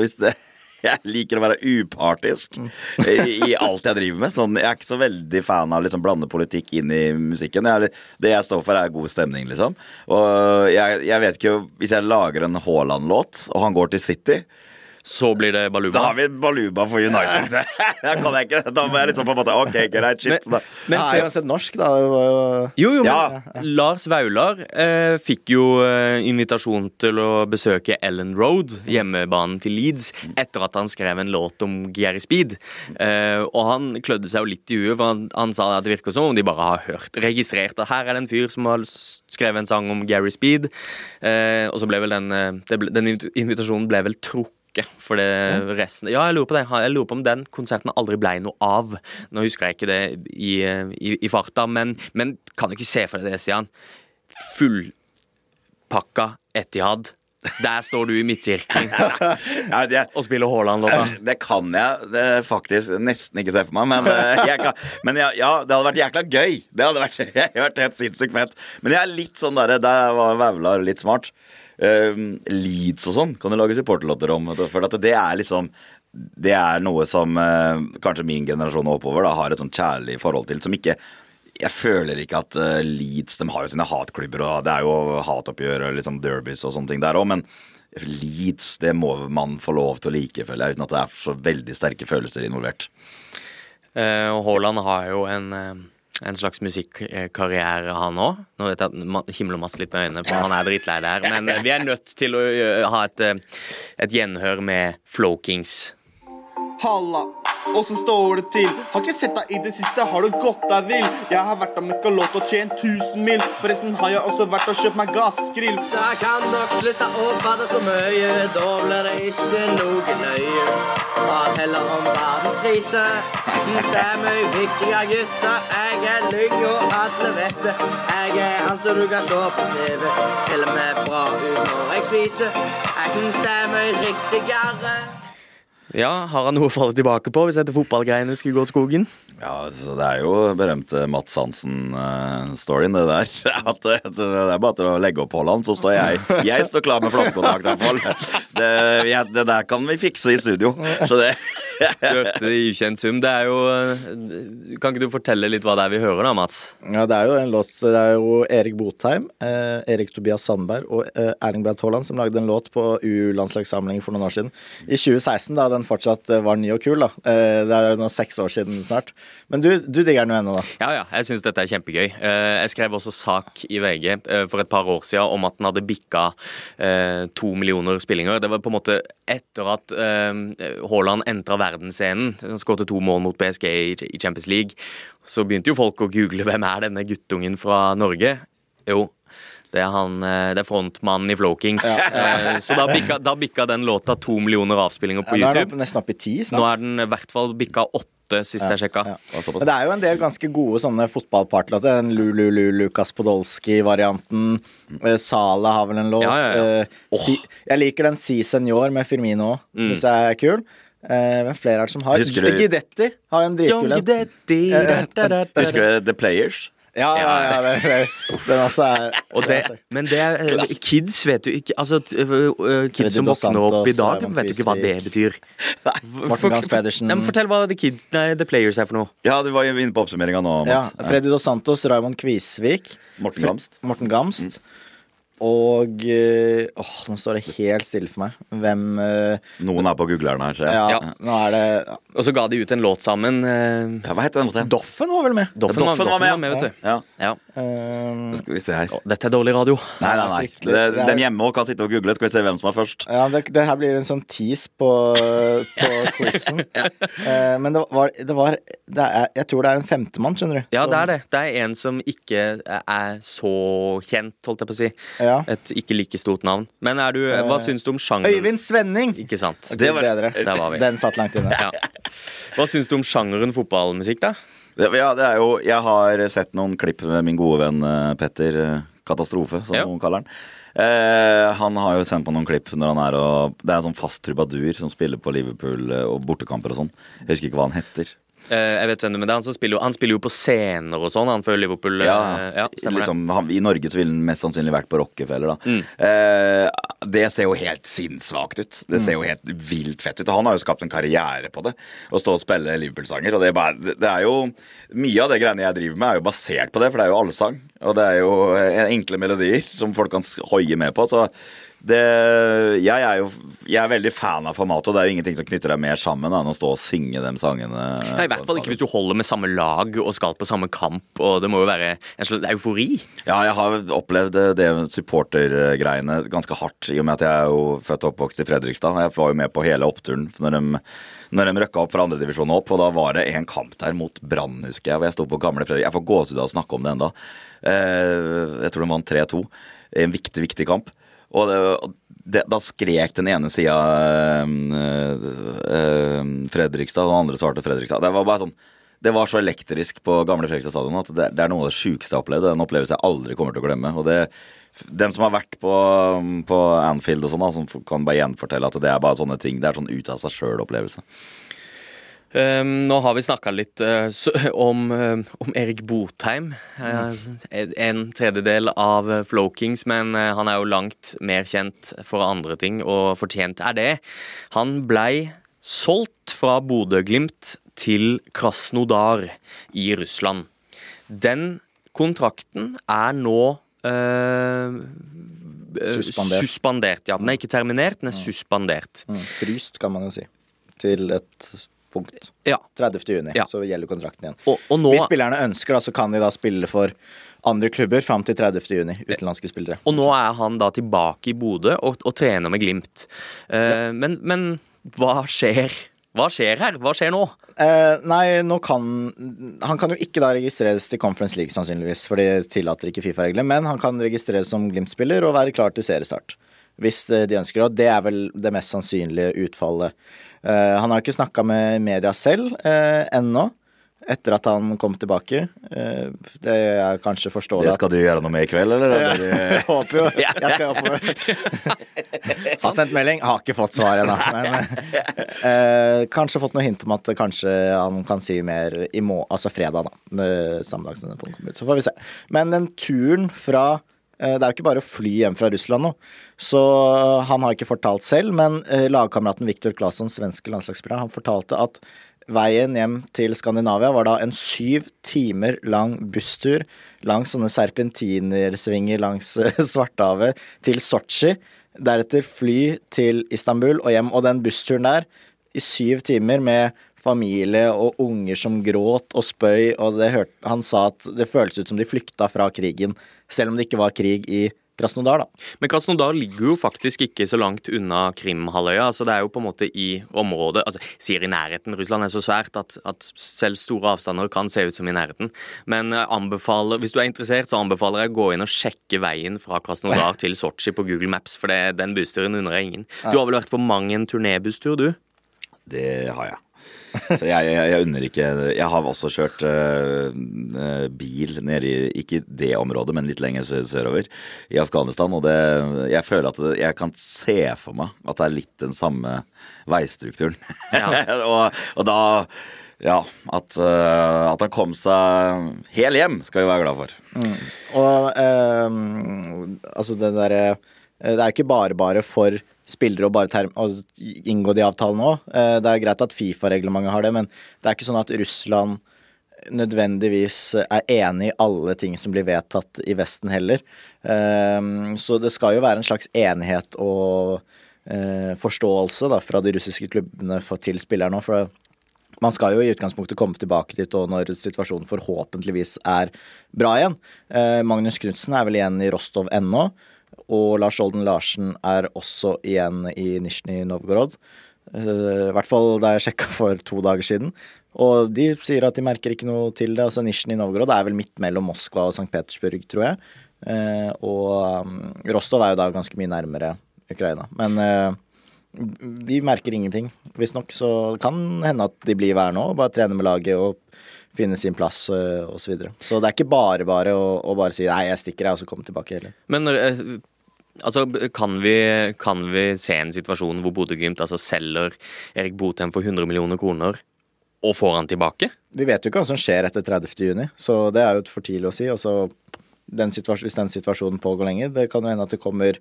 hvis det jeg liker å være upartisk i, i alt jeg driver med. Sånn, jeg er ikke så veldig fan av å liksom blande politikk inn i musikken. Jeg, det jeg står for, er god stemning, liksom. Og jeg, jeg vet ikke Hvis jeg lager en Haaland-låt, og han går til City Så blir det baluba. da har vi Baluba for United. da kan jeg ikke Da må jeg liksom på en måte Ok, greit, shit. Men- da. Men Nei, se- sett norsk, da. Det var jo Jo, jo, men Ja. Lars Vaular eh, fikk jo eh, invitasjon til å besøke Ellen Road, hjemmebanen til Leeds, etter at han skrev en låt om Gary Speed. Eh, og han klødde seg jo litt i huet, for han, han sa at det virker som om de bare har hørt, registrert at her er det en fyr som har skrevet en sang om Gary Speed. Eh, og så ble vel den, eh, det ble, den invitasjonen ble vel trukket. For det resten Ja, jeg lurer på det. Jeg lurer på om den konserten aldri ble noe av. Nå husker jeg ikke det i, i, i farta, men, men kan du ikke se for deg det, Stian? Fullpakka Etihad. Der står du i midtsirkelen Ja, og spiller Haaland-låta. det kan jeg det faktisk nesten ikke se for meg, men, eh, jeg kan, men ja, ja, det hadde vært jækla gøy. Det hadde vært, vært helt sinnssykt fett. Men jeg er litt sånn der, der var Vaular litt smart. Um, Leeds og sånn kan du lage supporterlåter om. For det er liksom Det er noe som eh, kanskje min generasjon oppover da, har et sånn kjærlig forhold til, som ikke jeg føler ikke at eh, Leeds De har jo sine hatklubber, og det er jo hatoppgjør og liksom derbys og sånne ting der òg, men Leeds det må man få lov til å like, føler jeg, uten at det er så veldig sterke følelser involvert. Eh, og Haaland har jo en, en slags musikkarriere, han òg. Nå vet jeg at himler masse litt med øynene, for han er drittlei der. Men eh, vi er nødt til å ha et, eh, et gjenhør med Flow Kings. Halla, åssen står det til? Har ikke sett deg i det siste, har du gått deg vill? Jeg har vært av møkka låt og tjent 1000 mil. Forresten har jeg også vært og kjøpt meg gassgrill. Da kan dere slutte å bade så mye, da blir det ikke noe nøye. Prat heller om verdenskrise. Syns det er mye viktigere, gutter. Jeg er lyng, og alle vet det. Jeg er han som du kan se på TV. Til og med bra ut når jeg spiser. Jeg syns det er mye riktigere. Ja, Har han noe å falle tilbake på hvis dette fotballgreiene skulle gå skogen? Ja, så Det er jo berømte Mats Hansen-storyen, det der. At det, det er bare til å legge opp Haaland, så står jeg Jeg står klar med platekontrakt, i hvert fall. Det, det der kan vi fikse i studio. Så det Du hørte det i ukjent sum. Det er jo eh, Kan ikke du fortelle litt hva det er vi hører, da, Mats? Ja, det er jo en låt Det er jo Erik Botheim, eh, Erik Tobias Sandberg og eh, Erling Braut Haaland som lagde en låt på U-landslagssamling for noen år siden. I 2016, da den fortsatt eh, var ny og kul, da. Eh, det er jo nå seks år siden snart. Men du, du digger den jo ennå, da. Ja, ja, jeg syns dette er kjempegøy. Eh, Jeg skrev også sak i VG for et par år siden om at den hadde bikka eh, to millioner spillinger. Det var på en måte etter at Haaland entra verdensscenen. Han skåret to mål mot PSG i Champions League. Så begynte jo folk å google hvem er denne guttungen fra Norge. Jo, det er han, eh, det er frontmannen i Flow Kings. Eh, Så da bikka, da bikka den låta to millioner avspillinger på Ja, YouTube. er nesten opp- i ti Nå er den i hvert fall bikka åtte, sist jeg sjekka. Ja. Men det er jo en del ganske gode sånne fotballpartlåter. Den Lulu Lukas Podolsky-varianten. Eh, Sala har vel en låt. Ja, ja, ja. Si, jeg liker den Si Senor med Firmino òg. Mm. Syns jeg er kul. Eh, hvem flere er det som har? Husker du- Gidetti har en dritkul en. Husker du The Players? Ja, ja, ja. Det, det, den også er Og det, men det er, eh, kids vet jo ikke Altså, Kids som Dos våkner opp i dag, vet jo ikke hva det betyr. Morten Pedersen. Nei, Fortell hva The, kids, nei, the Players er for noe. Ja, du var inne på oppsummeringa nå, Ja, Freddy Dos Santos, Raymond Kvisvik. Morten Gamst. Morten Gamst. Og eh, Åh, nå står det helt stille for meg. Hvem eh, Noen er på googleren her, ser jeg. Ja, Ja. nå er det Og så ga de ut en låt sammen. eh, Ja, hva heter den låten? Doffen var vel med? Doffen, var, Doffen var med, var med, vet du. Ja. Ja. Eh, Skal vi se her. Dette er dårlig radio. Nei, nei, nei. Det, Det er- dem hjemme kan sitte og google. Skal vi se hvem som er først. ja, det, det her blir en sånn tease på, på quizen. Eh, men det var, det var det er, Jeg tror det er en femtemann, skjønner du. Ja, Som- det er det. Det er en som ikke er så kjent, holdt jeg på å si. Ja. Et ikke like stort navn. Men er du, hva syns du om sjangeren? Øyvind Svenning! Ikke sant? Det var bedre. Der var vi. Den satt langt inne. Ja. Hva syns du om sjangeren fotballmusikk, da? Ja, det er jo Jeg har sett noen klipp med min gode venn eh, Petter eh, Katastrofe, som Ja. noen kaller han. Eh, han har jo sendt på noen klipp når han er og Det er en sånn fast trubadur som spiller på Liverpool eh, og bortekamper og sånn. Jeg husker ikke hva han heter. Eh, jeg vet hvem du mener. er han spiller, jo- Han spiller jo på scener og sånn, han før Liverpool. eh, ja stemmer det. liksom, han, I Norge så ville han mest sannsynlig vært på Rockefeller. da Mm. eh, Det ser jo helt sinnssvakt ut. Det ser jo helt vilt fett ut. Og han har jo skapt en karriere på det. Å stå og spille Liverpool-sanger. Og det er, bare, det er jo Mye av det greiene jeg driver med, er jo basert på det, for det er jo allsang. Og det er jo eh, enkle melodier som folk kan hoie med på. Så det, jeg er jo jeg er veldig fan av formatet, og det er jo ingenting som knytter deg mer sammen da, enn å stå og synge de sangene. Nei, I hvert fall ikke hvis du holder med samme lag og skal på samme kamp. Og Det må jo være en slags eufori. Ja, jeg har opplevd eh, det supportergreiene ganske hardt, i og med at jeg er jo født og oppvokst i Fredrikstad. Jeg var jo med på hele oppturen når de, når de røkka opp fra andredivisjon opp, og da var det en kamp der mot Brann, husker jeg, Og jeg sto på gamle Fredrik. Jeg får gåsehud av å snakke om det enda. Jeg tror de vant 3-2. En viktig, viktig kamp. Og det, det, da skrek den ene sida øh, øh, Fredrikstad, og den andre svarte Fredrikstad. Det var bare sånn Det var så elektrisk på gamle Fredrikstad stadion at det, er noe av det sjukeste jeg har opplevd. En opplevelse jeg aldri kommer til å glemme. Og det, dem som har vært på, på Anfield og sånn, som kan bare gjenfortelle at det er bare sånne ting. Det er sånn ut av seg sjøl-opplevelse. Um, nå har vi snakka litt eh, om, om Erik Botheim. Eh, en tredjedel av Flow Kings, men han er jo langt mer kjent for andre ting, og fortjent er det. Han blei solgt fra Bodø-Glimt til Krasnodar i Russland. Den kontrakten er nå Suspendert. suspendert. Ja, den er ikke terminert, den er suspendert. Mm, Fryst, kan man jo si. Til et punkt. Ja. 30. juni, Ja. så gjelder kontrakten igjen. Og, og nå Hvis spillerne ønsker, da, så kan de da spille for andre klubber fram til 30. juni. Utenlandske spillere. Og nå er han da tilbake i Bodø og, og trener med Glimt. Eh, men, men hva skjer? Hva skjer her? Hva skjer nå? Uh, nei, nå kan Han kan jo ikke da registreres til Conference League, sannsynligvis, for de tillater ikke Fifa-reglene, men han kan registreres som Glimt-spiller og være klar til seriestart. Hvis eh, de ønsker det. Og det er vel det mest sannsynlige utfallet. Eh, han har ikke snakka med media selv eh, ennå, etter at han kom tilbake. Eh, det er kanskje forståelig Det skal du gjøre noe med i kveld, eller? Er Jeg håper jo. Jeg skal oppover. Har sendt melding, har ikke fått svar ennå. Men eh, kanskje fått noe hint om at kanskje han kan si mer i må altså fredag, da. Samme dag som den kommer ut. Så får vi se. Men den turen fra Det er jo ikke bare å fly hjem fra Russland nå. Så han har ikke fortalt selv, men eh, lagkameraten Viktor Claesson, svenske landslagsspiller, han fortalte at Veien hjem til Skandinavia var da en syv timer lang busstur langs sånne serpentinersvinger langs eh, Svartehavet til Sotsji. Deretter fly til Istanbul og hjem. Og den bussturen der, i syv timer med familie og unger som gråt og spøy, og hørte, han sa at det føltes ut som de flykta fra krigen, selv om det ikke var krig i Krasnodar, da. Men Krasnodar ligger jo faktisk ikke så langt unna Krimhalvøya. altså Det er jo på en måte i området altså Sier i nærheten. Russland er så svært at, at selv store avstander kan se ut som i nærheten. Men jeg anbefaler, hvis du er interessert, så anbefaler jeg å gå inn og sjekke veien fra Krasnodar til Sotsji på Google Maps, for det, den bussturen unner jeg ingen. Du har vel vært på mang en turnébusstur, du? Det har jeg. Så jeg, jeg, jeg unner ikke Jeg har også kjørt eh, bil nede i Ikke det området, men litt lenger sørover. I Afghanistan. Og det Jeg føler at det, jeg kan se for meg at det er litt den samme veistrukturen. Ja. og, og da Ja. At, uh, at han kom seg hel hjem, skal vi være glad for. Og uh, altså det derre Det er jo ikke bare bare for spillere å bare å inngå de avtalene òg. Det er greit at Fifa-reglementet har det, men det er ikke sånn at Russland nødvendigvis er enig i alle ting som blir vedtatt i Vesten heller. Ehm, Så det skal jo være en slags enighet og eh, forståelse da, fra de russiske klubbene til spillerne òg. Man skal jo i utgangspunktet komme tilbake dit og når situasjonen forhåpentligvis er bra igjen. Eh, Magnus Knutsen er vel igjen i Rostov ennå. Og Lars Olden Larsen er også igjen i Nizjnij Novgorod. Eh, I hvert fall da jeg sjekka for to dager siden. Og de sier at de merker ikke noe til det. Altså Nizjnij Novgorod er vel midt mellom Moskva og St. Petersburg, tror jeg. Eh, og um, Rostov er jo da ganske mye nærmere Ukraina. Men eh, de merker ingenting, visstnok. Så det kan hende at de blir værende og bare trene med laget og finne sin plass og så videre. Så det er ikke bare bare å, å bare si nei, jeg stikker, jeg, og så komme tilbake heller. Men altså, kan vi, kan vi se en situasjon hvor Bodø-Glimt altså, selger Erik Botheim for 100 millioner kroner og får han tilbake? Vi vet jo ikke hva som skjer etter 30. juni, så det er jo for tidlig å si. Altså, den hvis den situasjonen pågår lenge, det kan jo hende at det kommer,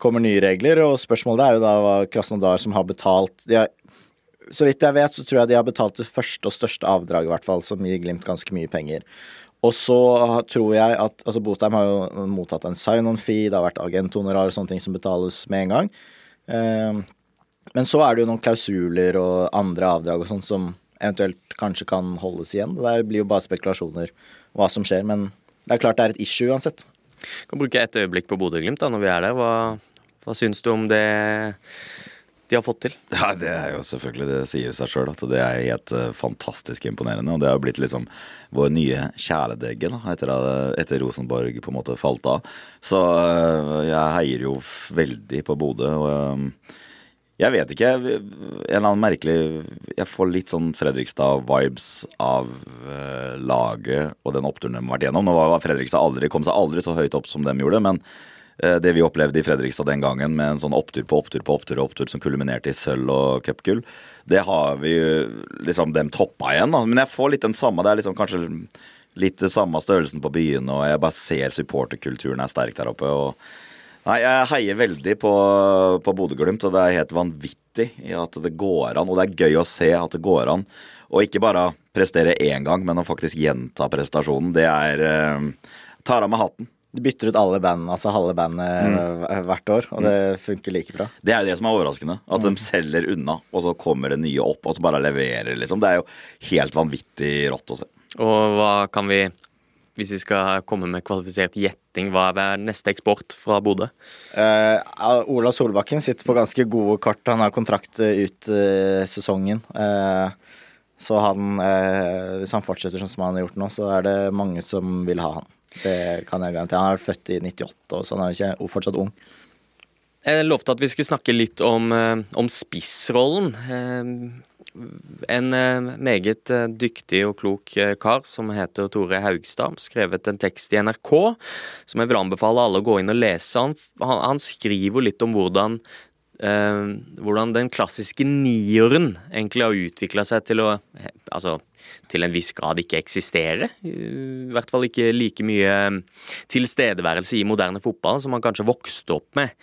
kommer nye regler. Og spørsmålet er jo da hva Krasnodar som har betalt har, Så vidt jeg vet, så tror jeg de har betalt det første og største avdraget, i hvert fall, som gir Glimt ganske mye penger. Og så tror jeg at altså Botheim har jo mottatt en sign-on-fee, det har vært agenthonorar og sånne ting som betales med en gang. Eh, men så er det jo noen klausuler og andre avdrag og sånn som eventuelt kanskje kan holdes igjen. Det blir jo bare spekulasjoner hva som skjer, men det er klart det er et issue uansett. Kan bruke et øyeblikk på Bodø-Glimt når vi er der. Hva, hva syns du om det de har fått til? Ja, Det er jo selvfølgelig, det sier seg sjøl at det er helt eh, fantastisk imponerende. Og det har blitt liksom vår nye kjæledegge da, etter, at- etter Rosenborg på en måte falt av. Så eh, jeg heier jo veldig på Bodø. Og eh, Jeg vet ikke. En eller annen merkelig Jeg får litt sånn Fredrikstad-vibes av eh, laget og den oppturen de har vært gjennom. Nå var Fredrikstad aldri, kom seg aldri så høyt opp som de gjorde, men eh, det vi opplevde i Fredrikstad den gangen, med en sånn opptur på opptur på opptur, opptur som kulminerte i sølv og cupgull, det har vi jo liksom dem toppa igjen. da. Men jeg får litt den samme. Det er liksom kanskje litt det samme størrelsen på byene, og jeg bare ser supporterkulturen er sterk der oppe. og Nei, jeg heier veldig på, på Bodø-Glimt, og det er helt vanvittig at det går an. Og det er gøy å se at det går an. Og ikke bare prestere én gang, men å faktisk gjenta prestasjonen. Det er eh, Tar av meg hatten. De bytter ut alle bandene, altså halve bandet mm. hvert år, og det funker like bra. Det er jo det som er overraskende. At de selger unna, og så kommer det nye opp, og så bare leverer, liksom. Det er jo helt vanvittig rått å se. Og hva kan vi, hvis vi skal komme med kvalifisert gjetting, hva er neste eksport fra Bodø? Uh, Ola Solbakken sitter på ganske gode kort. Han har kontrakt eh, ut uh, sesongen. Uh, så han, eh, hvis han fortsetter sånn som han har gjort nå, så er det mange som vil ha han. Det kan jeg garantere. Han er født i 98, så han er ikke fortsatt ung. Jeg lovte at vi skulle snakke litt om, eh, om spissrollen. Eh, En eh, meget dyktig og klok kar som heter Tore Haugstad, skrevet en tekst i NRK som jeg vil anbefale alle å gå inn og lese. Han, han, han skriver litt om hvordan eh, hvordan den klassiske nieren egentlig har utvikla seg til å Altså til en viss grad ikke eksisterer. I hvert fall ikke like mye tilstedeværelse i moderne fotball som man kanskje vokste opp med.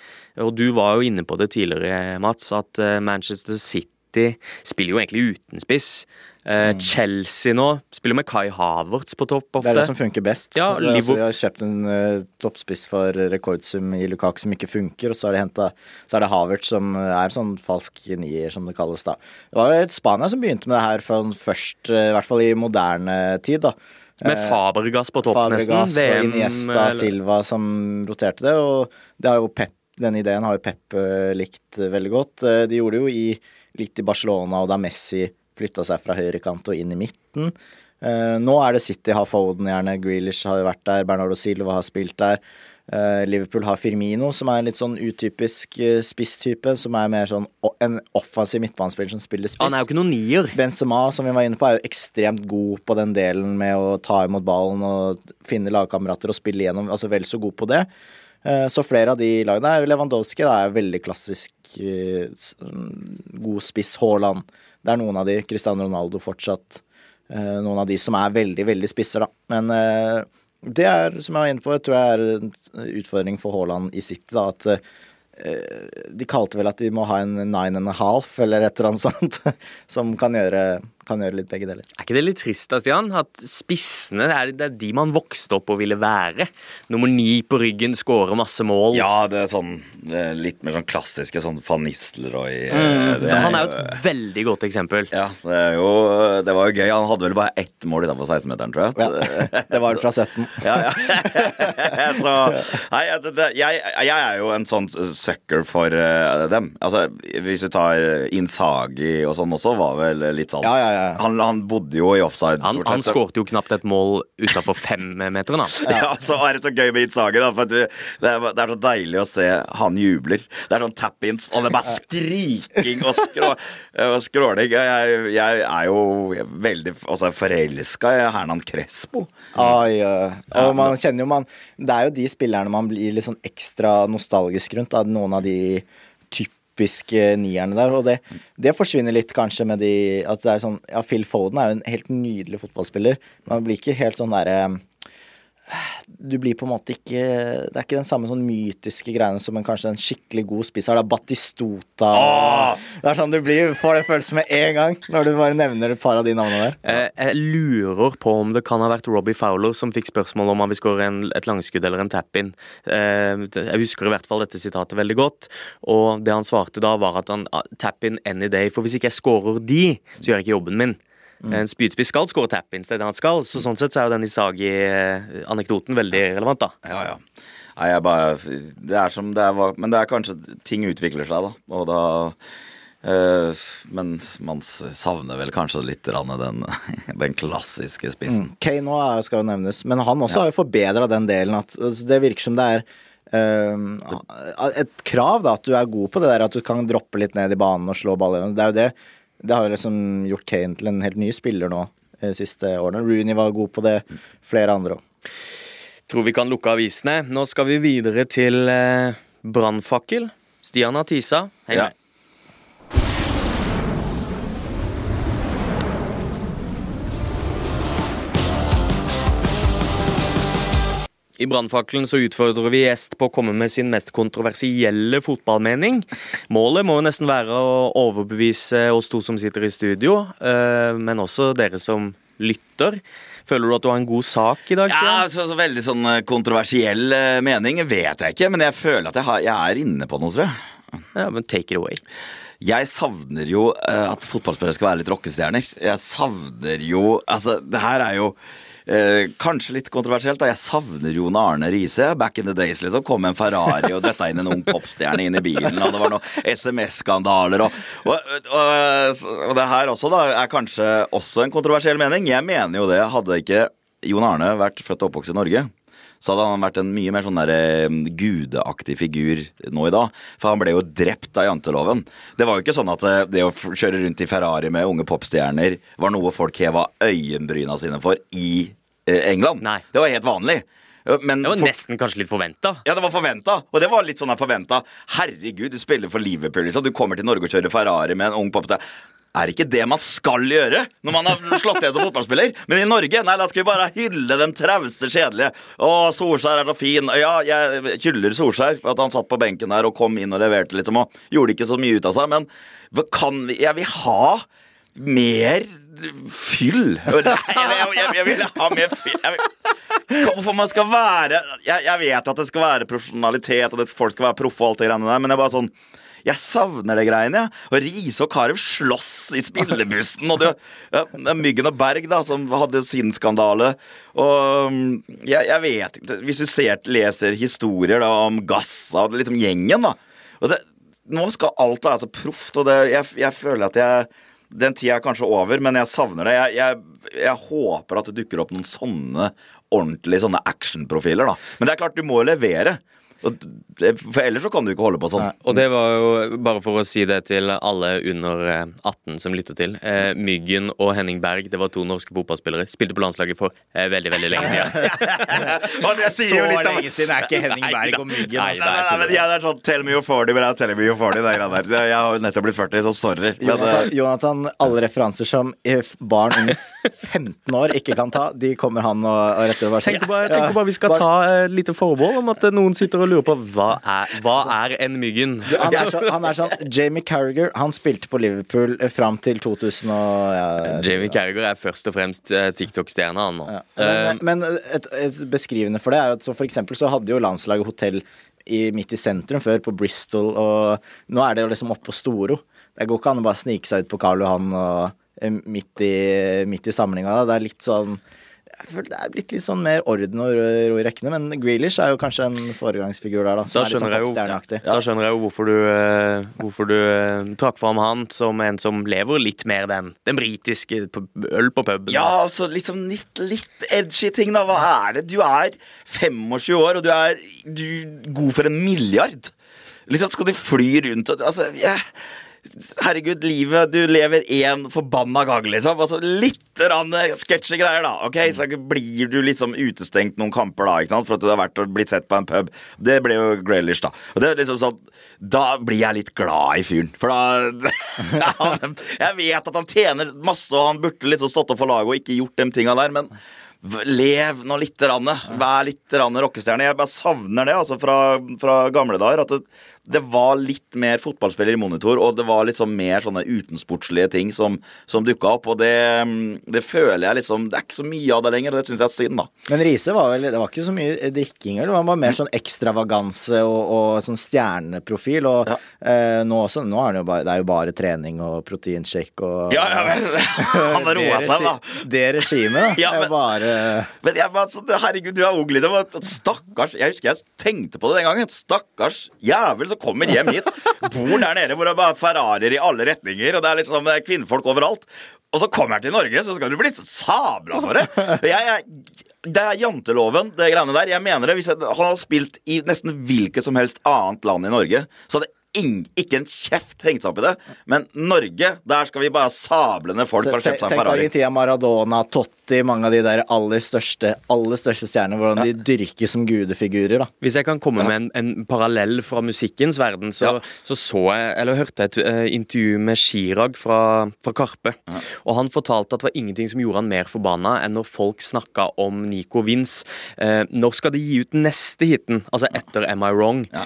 Og du var jo inne på det tidligere, Mats, at eh, Manchester City spiller jo egentlig uten spiss. Eh, Chelsea nå spiller med Kai Havertz på topp ofte. Det er det som funker best. Ja, er altså, har kjøpt en uh, toppspiss for rekordsum i Lukaku som ikke funker, og så er det hentet, så er det Havertz som er sånn falsk nier, som det kalles da. Det var jo Spania som begynte med det her først, uh, i hvert fall i moderne tid, da. Med Fabergas Fabregas på topp, nesten. Fabregas og Iniesta eller- Silva som roterte det, og det har jo Pep denne ideen har jo Pep eh, likt eh, veldig godt. Eh, De gjorde det jo i, litt i Barcelona, og da Messi flytta seg fra høyrekant og inn i midten. Uh, nå er det City, har Foden gjerne, Grealish har jo vært der, Bernardo Silva har spilt der. Uh, Liverpool har Firmino, som er en litt sånn utypisk uh, spisstype, som er mer sånn en offensiv midtbanespiller som spiller spiss. Han er jo ikke noen nier. Benzema, som vi var inne på, er jo ekstremt god på den delen med å ta imot ballen og finne lagkamerater og spille igjennom. Altså vel så god på det. Så flere av de lagene er Lewandowski det er veldig klassisk god spiss. Haaland. Det er noen av de. Cristiano Ronaldo fortsatt. Eh, Noen av de som er veldig, veldig spisser, da. Men eh, det er, som jeg var inne på, tror jeg er en utfordring for Haaland i City, da. At eh, de kalte vel at de må ha en nine and a half, eller et eller annet sånt, som kan gjøre, kan gjøre litt begge deler. Er ikke det litt trist da, Stian? At spissene det er, det er de man vokste opp og ville være. Nummer ni på ryggen, skårer masse mål. Ja, det er sånn det er litt mer sånn klassiske sånn van Nistelrooy eh, Mm, det han er jo et veldig godt eksempel. Ja, det er jo Det var jo gøy. Han hadde vel bare ett mål utafor 16-meteren, tror jeg. Ja, det var fra 17. Ja, ja. Så Nei, altså, det, jeg, jeg er jo en sånn sucker for eh, dem. Altså, hvis du tar Insagi og sånn også, var vel litt sånn Ja, ja, ja. Han, han bodde jo i offside, Han, stort han skårte jo knapt et mål utafor femmeteren, da. Ja. så er det så gøy med Itzhage, da. For det, er, det er så deilig å se han jubler. Det er sånn tap-ins, og det er bare skriking og, skrå, og skråling. Jeg, jeg er jo veldig altså, forelska i Hernan Crespo. Oi, oi. Og man kjenner jo man Det er jo de spillerne man blir litt sånn ekstra nostalgisk rundt. Da, noen av de typiske nierne der. Og det, det forsvinner litt kanskje med de at det er sånn Ja, Phil Foden er jo en helt nydelig fotballspiller. Man blir ikke helt sånn derre du blir på en måte ikke Det er ikke den samme sånn mytiske greiene som en kanskje en skikkelig god spiss har. Det er Batistota Åh! Det er sånn du blir, får den følelsen med en gang når du bare nevner et par av de navnene der. Eh, Jeg lurer på om det kan ha vært Robbie Fowler som fikk spørsmål om han vil skåre et langskudd eller en tap-in. Eh, Jeg husker i hvert fall dette sitatet veldig godt, og det han svarte da, var at han ah, tap-in any day, for hvis ikke jeg skårer de, så gjør jeg ikke jobben min. En spydspiss skal skåre tap-ins, det er det han skal, så sånn sett så er jo den Isagi-anekdoten veldig relevant, da. Ja, ja. Nei, jeg bare Det er som det er, men det er kanskje ting utvikler seg, da. Og da øh, Men man savner vel kanskje litt den, den klassiske spissen. Kane òg skal jo nevnes, men han også har jo forbedra den delen. At altså, det virker som det er øh, et krav, da, at du er god på det der at du kan droppe litt ned i banen og slå baller. Det er jo det. Det har jo liksom gjort Kane til en helt ny spiller nå de siste årene. Rooney var god på det, flere andre òg. Tror vi kan lukke avisene. Nå skal vi videre til eh, brannfakkel. Stian Atisa, tisa. Hei Ja. I Brannfakkelen så utfordrer vi gjest på å komme med sin mest kontroversielle fotballmening. Målet må jo nesten være å overbevise oss to som sitter i studio, eh, men også dere som lytter. Føler du at du har en god sak i dag, Stian? Ja, så, så Veldig sånn eh, kontroversiell eh, mening vet jeg ikke, men jeg føler at jeg, har, jeg er inne på noe, tror jeg. Ja, men take it away. Jeg savner jo at fotballspillere skal være litt rockestjerner. Jeg savner jo Altså, det her er jo eh, kanskje litt kontroversielt. da Jeg savner Jon Arne Riise. Back in the days liksom Kom en Ferrari og døtta inn en ung popstjerne inn i bilen. Og det var noen SMS-skandaler og, og, og, og det her også da er kanskje også en kontroversiell mening. Jeg mener jo det. Hadde ikke Jon Arne vært født og oppvokst i Norge, så hadde han vært en mye mer sånn der, eh, gudeaktig figur nå i dag. For han ble jo drept av janteloven. Det var jo ikke sånn at eh, det å kjøre rundt i Ferrari med unge popstjerner var noe folk heva øyenbryna sine for i eh, England. Nei. Det var helt vanlig. Men Det var nesten kanskje litt forventa. ja, det var forventa. Og det var litt sånn forventa. Herregud, du spiller for Liverpool, liksom. Du kommer til Norge og kjører Ferrari med en ung popstjerne. Er ikke det man skal gjøre når man har slått ned som fotballspiller? Men i Norge, nei, da skal vi bare hylle den trauste kjedelige. Å, Solskjær er så fin. Ja, jeg hyller Solskjær for at han satt på benken der og kom inn og leverte litt. Og gjorde ikke så mye ut av seg. Men kan vi Jeg vil ha mer fyll. Jeg, jeg, vil ha mer fyll. Hvorfor man skal være jeg, jeg vet at det skal være profesjonalitet, og folk skal være proffe og alt det greiene der, men jeg er bare sånn jeg savner det greiene. Ja. Og Riise og Carew slåss i spillebussen. Og det, ja, Myggen og Berg da som hadde sin skandale. Og mm, jeg, jeg vet ikke Hvis du ser, leser historier da, om Gassa og liksom gjengen, da og det, Nå skal alt være så proft, og det, jeg, jeg føler at jeg den tida er kanskje over, men jeg savner det. Jeg, jeg, jeg håper at det dukker opp noen sånne ordentlige sånne actionprofiler. da. Men det er klart, du må levere. Og For ellers så kan du ikke holde på sånn. Og det var jo, bare for å si det til alle under eh, 18 som lytter til eh, Myggen og Henning Berg, det var to norske fotballspillere. Spilte på landslaget for eh, veldig, veldig lenge siden. Og det sier jo litt om- siden er ikke Henning Berg og Myggen. Nei, altså. Nei, nei, nei, men jeg er sånn Tell me you're 40, but I'm telling me you're 40. Det greiene der. Jeg har jo nettopp blitt 40, så sorry. Men, Jonathan, eh, Jonathan, alle referanser som eh, barn under 15 år ikke kan ta, de kommer han og, og retter. Tenker bare, tenker bare vi skal ta et lite forbehold om at eh, noen sitter og lurer på hva er, hva er en Myggen? Han er, sånn, han er sånn Jamie Carragher, han spilte på Liverpool eh, fram til 2000 og ja, Jamie Carragher er først og fremst eh, TikTok-stjerne, han nå. Ja. Men, men et, et beskrivende for det er jo at så for eksempel så hadde jo landslaget hotell i, midt i sentrum før, på Bristol, og nå er det jo liksom oppe på Storo. Det går ikke an å bare snike seg ut på Karl Johan og eh, midt i, midt i samlinga. Det er litt sånn jeg føler Det er blitt litt sånn mer orden og ro i rekkene, men Grealish er jo kanskje en foregangsfigur der, da. Som Da er litt sånn jeg jo-. Da skjønner jeg jo hvorfor du, eh, hvorfor du eh, trakk fram han som en som lever litt mer den, den britiske øl på puben. Ja, altså liksom litt, litt edgy ting, da. Hva er det? Du er 25 år, og du er du, god for en milliard. Liksom skal du fly rundt og Altså, jeg Herregud, livet Du lever én forbanna gang, liksom. Altså, litt sketsjy greier, da. Ok, Så blir du liksom utestengt noen kamper, da, ikke sant? for at du har vært og blitt sett på en pub. Det ble jo Graylish, da. Og det er liksom sånn Da blir jeg litt glad i fyren. For da han- Jeg vet at han tjener masse, og han burde liksom stått opp for laget og ikke gjort de tinga der, men Lev nå litt. Rann, Vær litt rockestjerne. Jeg bare savner det altså fra, fra gamle dager. At det, det var litt mer fotballspiller i monitor, og det var liksom mer sånne utensportslige ting som, som dukka opp. Og det, det føler jeg liksom Det er ikke så mye av det lenger, og det syns jeg er synd, da. Men Riise var vel Det var ikke så mye drikking, eller? Han var mer sånn ekstravaganse og, og sånn stjerneprofil. Og Ja. eh, nå også Nå er det jo bare Det jo bare trening og proteinshake og Ja, ja, men, Han har roa seg, da. det regimet, da. Ja, men, er bare Men jeg bare, så, herregud, du er ung, liksom. Stakkars Jeg husker jeg tenkte på det den gangen. Stakkars jævel som kommer hjem hit. Bor der nede hvor det er Ferrarier i alle retninger, og det er liksom er kvinnfolk overalt. Og så kommer jeg til Norge, så skal du bli sabla for det. Jeg, jeg, det er janteloven, det greiene der. Jeg mener det, Hvis jeg, hadde spilt i nesten hvilket som helst annet land i Norge, så hadde ikke en kjeft hengt seg opp i det. Men Norge, der skal vi bare sable ned folk for å kjøpe seg en Tenk deg i tida Maradona, Totti, mange av de der aller største aller største stjernene. Hvordan de dyrker som gudefigurer. da Hvis jeg kan komme med en, en parallell fra musikkens verden, så Ja. så, så jeg, eller hørte jeg et uh, intervju med Chirag fra, fra Karpe. Og han fortalte at det var ingenting som gjorde han mer forbanna enn når folk snakka om Nico Vince. Uh, når skal de gi ut neste hiten? Altså etter Am I Wrong? Ja.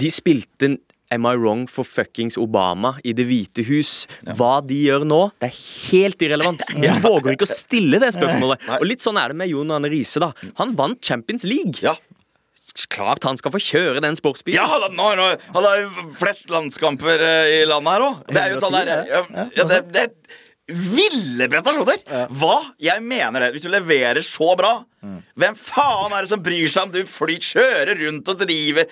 De spilte Am I wrong for fuckings Obama i Det hvite hus? Hva de gjør nå, det er helt irrelevant. De våger ikke å stille det spørsmålet. Og litt sånn er det med Jon Arne Riise, da. Han vant Champions League. Ja. Klart han skal få kjøre den sportsbilen. Ja, han har- han jo flest landskamper eh, i landet her òg. Det er jo sånn der ja, det, det er ville prestasjoner! Hva? Jeg mener det. Hvis du leverer så bra Hvem faen er det som bryr seg om du flyr, kjører rundt og driver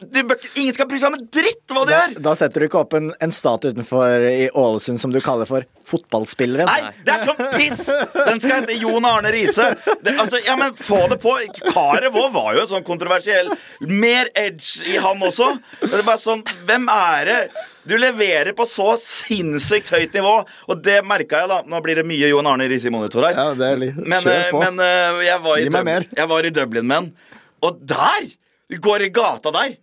du, Ingen skal bry seg om en dritt hva du Da, gjør! da setter du ikke opp en, en statue utenfor i Ålesund som du kaller for fotballspilleren. Nei, det er sånn piss! Den skal hete Jon Arne Riise. Altså, ja, men få det på. Karet vår var jo en sånn kontroversiell. Mer edge i han også. Det er bare sånn, Hvem er det? Du leverer på så sinnssykt høyt nivå, og det merka jeg, da. Nå blir det mye Johan Arne Riise i monitor her. Ja, det er litt, Men, kjør eh, på. men eh, jeg, var i Gi meg mer. jeg var i Dublin med han, og der! Du går i gata der.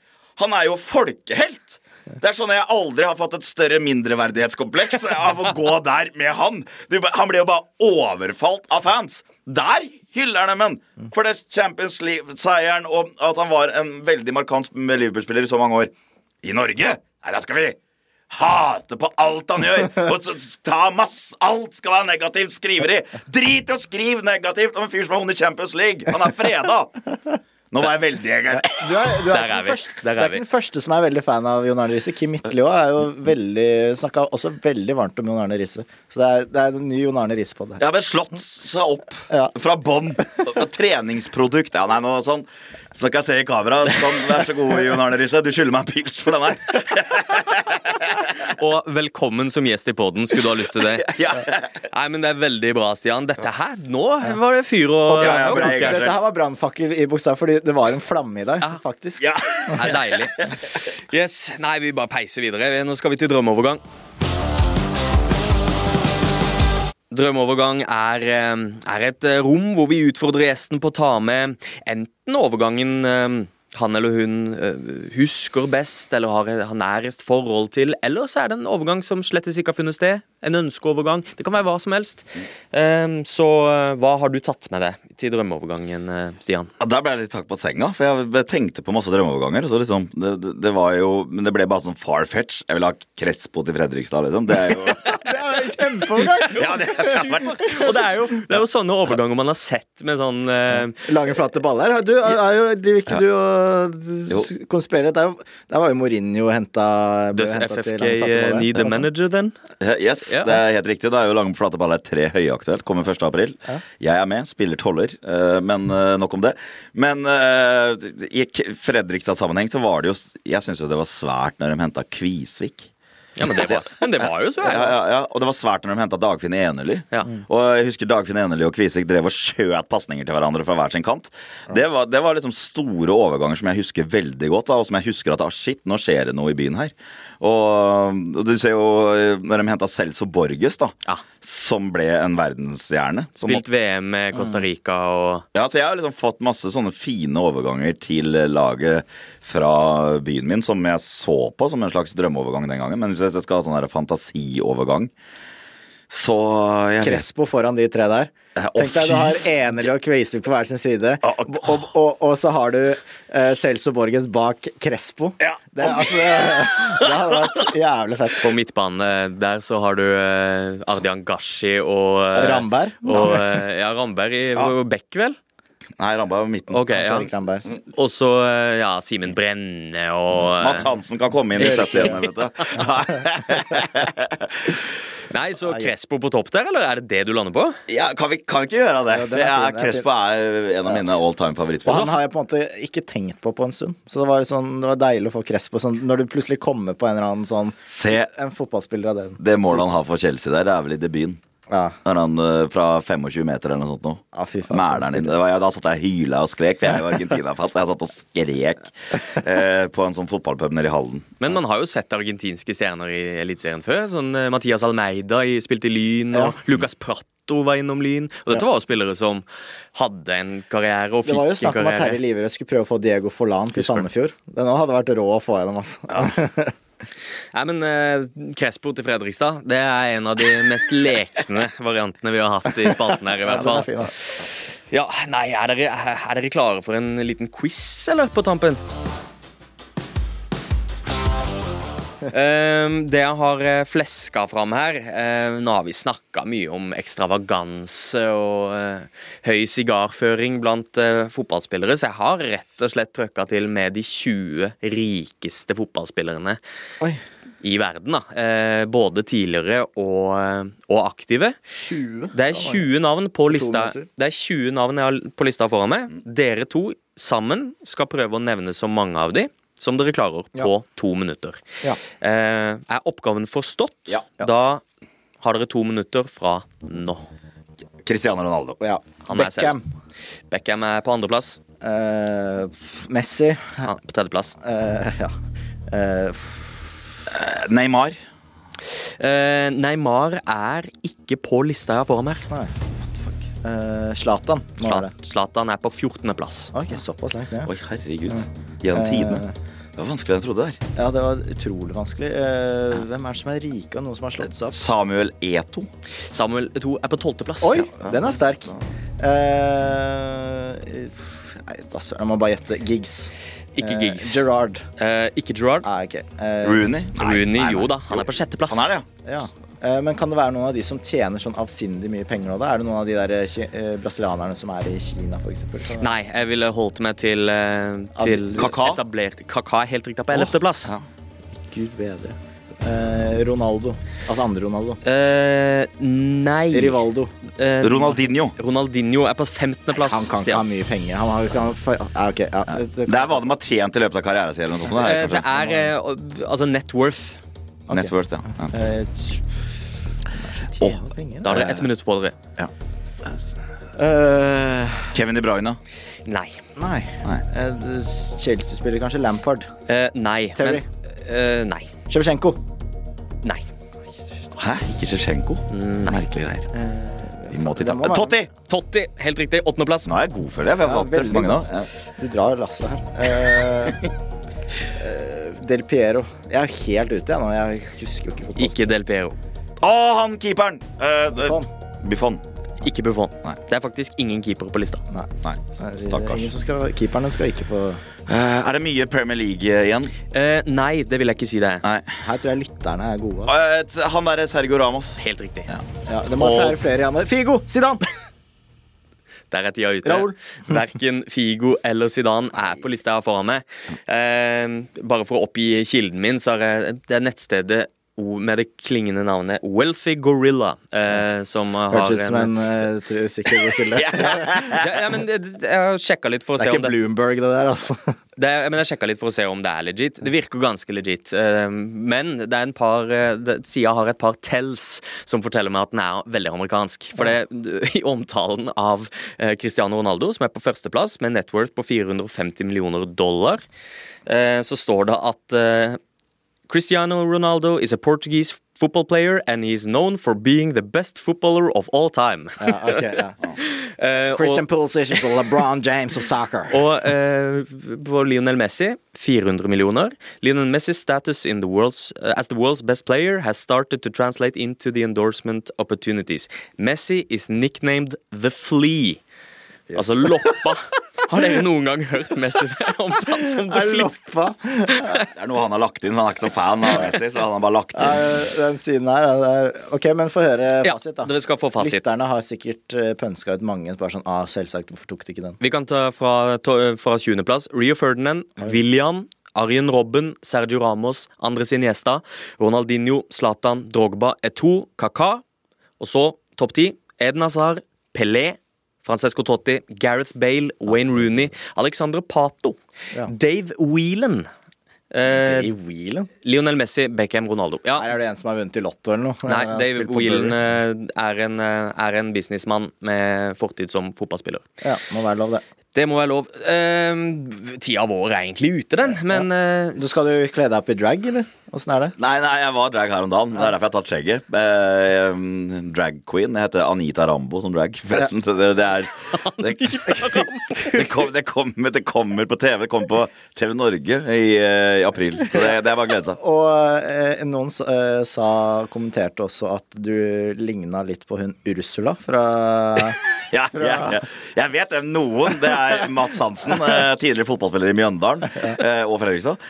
Han er jo folkehelt. Det er sånn Jeg aldri har fått et større mindreverdighetskompleks av å gå der med han. Du, han blir jo bare overfalt av fans. Der hyller han dem for det Champions League-seieren og at han var en veldig markant Liverpool-spiller i så mange år. I Norge, nei, da skal vi hate på alt han gjør. Og så ta masse, Alt skal være negativt skriveri. Drit i å skrive negativt om en fyr som har vunnet Champions League. Han er freda. Nå var jeg veldig gæren. Du er, du er, Der ikke er den første, du er ikke den første som er veldig fan av Jon Arne Riise. Kim Midtly òg er jo veldig snakka også veldig varmt om Jon Arne Riise. Så det er, det er en ny Jon Arne Riise på det. Jeg har vel slått seg opp Ja. fra bånn. Treningsprodukt. Ja, nei, noe sånn. Så kan jeg se i kamera. Sånn, Vær så god, Jon Arne Riise. Du skylder meg en pils for den her. Og velkommen som gjest i poden, skulle du ha lyst til det. Ja. Nei, men det er veldig bra, Stian. Dette her, nå var det fyr og Ja, ja, jeg- Dette her var brannfakkel i bokstav, fordi det var en flamme i deg, faktisk. Ja. Det er deilig. Yes, Nei, vi bare peiser videre. Nå skal vi til drømmeovergang. Drømmeovergang er, eh, er et eh, rom hvor vi utfordrer gjesten på å ta med enten overgangen eh, han eller hun eh, husker best eller har, nærest forhold til, eller så er det en overgang som slettes ikke har funnet sted. En ønskeovergang. Det kan være hva som helst. Eh, Så eh, hva har du tatt med deg til drømmeovergangen, eh, Stian? Ja, Der ble jeg litt tatt på senga, for jeg tenkte på masse drømmeoverganger. Så liksom, det, det, var jo Men det ble bare sånn far-fetch. Jeg vil ha Crespo til Fredrikstad, liksom. Det er jo er kjempeovergang! ja, det har vært Og det er jo, det er jo sånne overganger man har sett med sånn eh, Lange, flate baller. Du, er, er jo, driver ikke du og konspirerer? Det er Der var jo Mourinho henta Does FFK eh, need a manager, then? Yes, Ja. det er helt riktig. Det er jo Lange flate baller tre høyaktuelt. Kommer 1. april. Jeg er med, spiller toller, eh, men eh, nok om det. Men eh, i Fredrikstad-sammenheng så var det jo Jeg syns jo det var svært når de henta Kvisvik. Ja, men det var, men det var jo så. Ja, ja, ja. Og det var svært når de henta Dagfinn Enerly. Ja. Og jeg husker Dagfinn Enerly og Kvisek drev og skjøt pasninger til hverandre fra hver sin kant. Det var, det var liksom store overganger som jeg husker veldig godt, da, og som jeg husker at ah, shit, nå skjer det noe i byen her. Og, og du ser jo eh, når de henta Celso Borges, da, Ja. som ble en verdensstjerne. Spilt VM med Costa Rica og ja, så Jeg har liksom fått masse sånne fine overganger til laget fra byen min, som jeg så på som en slags drømmeovergang den gangen. Men hvis jeg skal ha sånn fantasiovergang, så jeg Crespo foran de tre der. Tenk deg du har Enerly og Kveisvik på hver sin side, og, og- og, og, og så har du uh, Celso Borges bak Crespo. Ja. Det, altså, det, det hadde vært jævlig fett. På midtbane der så har du uh, Ardian Gashi og uh, Ramberg? Og, uh, ja, Ramberg i ja. Bekk, vel? Nei, Ramberg var midten. Okay, ja. Erik Ramberg. Og så eh, ja, Simen Brenne og eh, Mats Hansen kan komme inn i 70 vet du. Nei, så Crespo på topp der, eller er det det du lander på? Ja, kan, vi, kan vi ikke gjøre det? Ja, det er Crespo er en av mine all time favorittspillere. han har jeg på en måte ikke tenkt på på en stund. Så det var, sånn, det var deilig å få Crespo sånn, når du plutselig kommer på en eller annen sånn Se En fotballspiller av den. det målet han har for Chelsea der, det er vel i debuten. Ja. Han eh, fra 25 meter eller noe sånt nå. Ja, fy faen. Mæleren var, ja, da satt jeg og hyla og skrek, for jeg er jo Argentina-fan. Så jeg satt og skrek eh, på en sånn fotballpub nede i Halden. Men man har jo sett argentinske stjerner i Eliteserien før. Sånn eh, Mathias Almeida i, spilte i Lyn, og Ja. Lucas Pratto var innom Lyn. Og dette var jo spillere som hadde en karriere og fikk en karriere. Det var jo snakk om at Terje. Liverød skulle prøve å få Diego Forlan til Sandefjord. Det nå hadde vært rå å få gjennom, altså. Nei, men Crespo til Fredrikstad Det er en av de mest lekne variantene vi har hatt i spalten her. i hvert er fall ja. Ja, nei, er dere, er dere klare for en liten quiz, eller, på tampen? Ehm, det jeg har eh, fleska fram her eh, Nå har vi snakka mye om ekstravaganse og eh, høy sigarføring blant eh, fotballspillere, så jeg har rett og slett trøkka til med de 20 rikeste fotballspillerne Oi. i verden. da Både tidligere og, og aktive. 20? Det er 20 navn på lista. Det er 20 navn jeg har på lista foran meg. Dere to sammen skal prøve å nevne så mange av de som dere klarer Ja. på to minutter. Ja. Eh, er oppgaven forstått? Ja. Da har dere to minutter fra nå. Cristiano Ronaldo. Ja. Han er Beckham. Beckham er på andreplass. Uh, Messi. Han er på tredjeplass. Uh, ja. Eh, Eh, Neymar. Eh, Neymar er ikke på lista jeg har foran her. nei. Zlatan. må Zlatan er på 14. plass. Okay, såpass langt ned. Oi, herregud. Gjennom tidene. Det var vanskeligere enn jeg trodde. der Ja, det var utrolig vanskelig. Eh, hvem er det som er rike, av noen som har slått seg opp? Samuel Eto. Samuel 2 er på 12. plass. Oi, den er sterk. Eh, nei, da søren, jeg må bare gjette. Giggs. Ikke Eh, Giggs. Gerard. Eh, ikke Gerard. Ah, ok. Eh, Rooney. Nei, Rooney, nei, jo da. Han er på sjetteplass. Han er det, ja. ja. Eh, men kan det være noen av de som tjener sånn avsindig mye penger nå, da? Er det noen av de der eh, eh, brasilianerne som er i Kina, for eksempel? Nei, jeg ville holdt meg til, eh, til Kaka? etablert Kaka er helt riktig på 11. plass. Ja. Gud bedre. Eh, Ronaldo. Altså andre Ronaldo. Eh, nei Rivaldo. Eh, Ronaldinho. Ronaldinho er på 15. plass. Han kan ikke ha mye penger. Han har han, fa- ja, okay, ja. Det, er hva de har tjent i løpet av karrieren sin. Det, det er eh, altså net worth. Okay. Net worth, ja. ja. Penger, Da har dere ett minutt på dere. Eh, Kevin De Bruyne. Nei. nei. Nei. Eh, Chelsea-spiller kanskje. Lampard. Eh, nei. Terry. Men, eh, nei. Sjevsjenko. Nei. Hæ? Ikke Sjevsjenko? Nei. Merkelige greier. Eh, Vi må til det må være- Totti! Totti, helt riktig. Åttendeplass. Nå er jeg god for det, for jeg har Ja, valgt mange nå. Ja. Du drar lasset her. Eh, eh, Del Piero. Jeg er helt ute, jeg nå. Jeg husker jo ikke fotball. Ikke Del Piero. Å, han keeperen! Uh, Buffon. Buffon. Ikke Buffon. Nei. Det er faktisk ingen keepere på lista. Nei. Nei, stakkars. ingen som skal, keeperne skal ikke få Eh, er det mye Premier League igjen? Eh, nei, det vil jeg ikke si det er. Nei. Her tror jeg lytterne er gode. Altså. Eh, han derre Sergio Ramos. Helt riktig. Ja, det må være flere, flere igjen. Figo! Zidane! Der er tida ute. Raoul. Verken Figo eller Zidane er på lista jeg har foran meg. Eh, bare for å oppgi kilden min, så er det, det er nettstedet med det klingende navnet Wealthy Gorilla, eh, som har Hørtes ut som en en uh, usikker kilde. ja, ja, men det, Jeg har sjekka litt for å se om Det Det er ikke Bloomberg, det der, altså. det Men jeg sjekket litt for å se om det er legit. Det virker ganske legit. eh, Men det er en par eh, sida har et par tells som forteller meg at den er veldig amerikansk. For det, i omtalen av eh, Cristiano Ronaldo, som er på førsteplass med net worth på 450 millioner dollar, eh, så står det at eh, Cristiano Ronaldo is a Portuguese football player and he is known for being the best footballer of all time. Ja, ok, ja. Eh, og- Christian Pulisic is the LeBron James of soccer. Og på Lionel Messi 400 millioner. Lionel Messi's status in the world's, eh, as the world's best player has started to translate into the endorsement opportunities. Messi is nicknamed The Flea. Altså loppa. Har dere noen gang hørt Messi omtalt som The loppa? Det er noe han har lagt inn. Han er ikke så fan av Messi, så han har bare lagt inn. Eh, Den siden her er. Ok, men få høre Ja, fasit, da. dere skal få fasit. Lytterne har sikkert uh, pønska ut mange. Bare sånn, ah, selvsagt, hvorfor tok de ikke den? Vi kan ta fra, fra 20. plass. Rio Ferdinand, William, Arjen Robben, Sergio Ramos, Andres Iniesta, Ronaldinho, Zlatan, Drogba, Eto, Kaka. Og så topp ti. Eden Hazar, Pelé, Francesco Totti, Gareth Bale, Wayne Rooney, Alexander Pato, Ja. Dave Whelan. Eh? Lionel Messi, Beckham, Ronaldo. Ja, Her er det en som har vunnet i Lotto eller noe. Nei, Dave Whelan eh, er en, eh, er en businessmann med fortid som fotballspiller. Ja, må være lov, det. Det må være lov. Eh, tida vår er egentlig ute, den, men ja. Du skal du kle deg opp i drag, eller? Åssen er det? Nei, nei, jeg var drag her om dagen. Det er derfor jeg har tatt skjegget. Eh, drag queen. Jeg heter Anita Rambo som drag. Forresten, det, det er det, det, kom, det, kommer, det kommer på TV. Det kommer på TV Norge i, eh, i april. Så det, det er bare å glede seg. Og eh, noen eh, sa, kommenterte også at du ligna litt på hun Ursula fra Ja, ja, ja. Jeg vet hvem noen. Det er Mats Hansen, eh, tidligere fotballspiller i Mjøndalen eh, og Fredrikstad,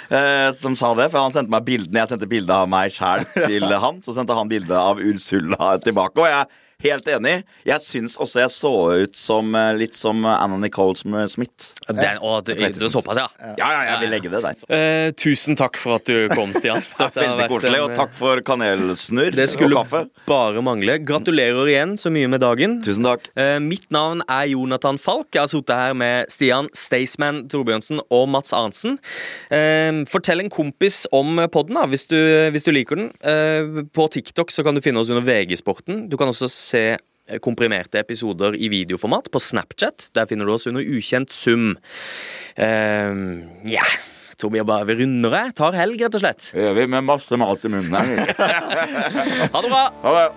som sa det. For han sendte meg bilde Når jeg sendte bilde av meg sjæl til han, så sendte han bilde av Ursula tilbake. Og jeg helt enig. Jeg syns også jeg så ut som eh, litt som Anna Nicole Smith. den, å, du, du, såpass, ja. Ja, ja, jeg vil legge det der. Eh, tusen takk for at du kom, Stian. Veldig koselig. Og takk for kanelsnurr Det skulle bare mangle. Gratulerer igjen så mye med dagen. Tusen takk. Eh, mitt navn er Jonathan Falk. Jeg har sittet her med Stian Staysman Torbjørnsen og Mats Arntzen. Eh, fortell en kompis om podden da, hvis du, hvis du liker den. Eh, på TikTok så kan du finne oss under VG-sporten. Du kan også se eh, komprimerte episoder i videoformat på Snapchat. Der finner du oss under ukjent sum. Ja ja yeah. tror vi bare vi runder det. Tar helg, rett og slett. Det gjør vi med masse mat i munnen her. Ha det bra! Ha det.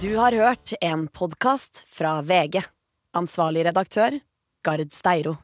Du har hørt en podkast fra VG. Ansvarlig redaktør, Gard Steiro.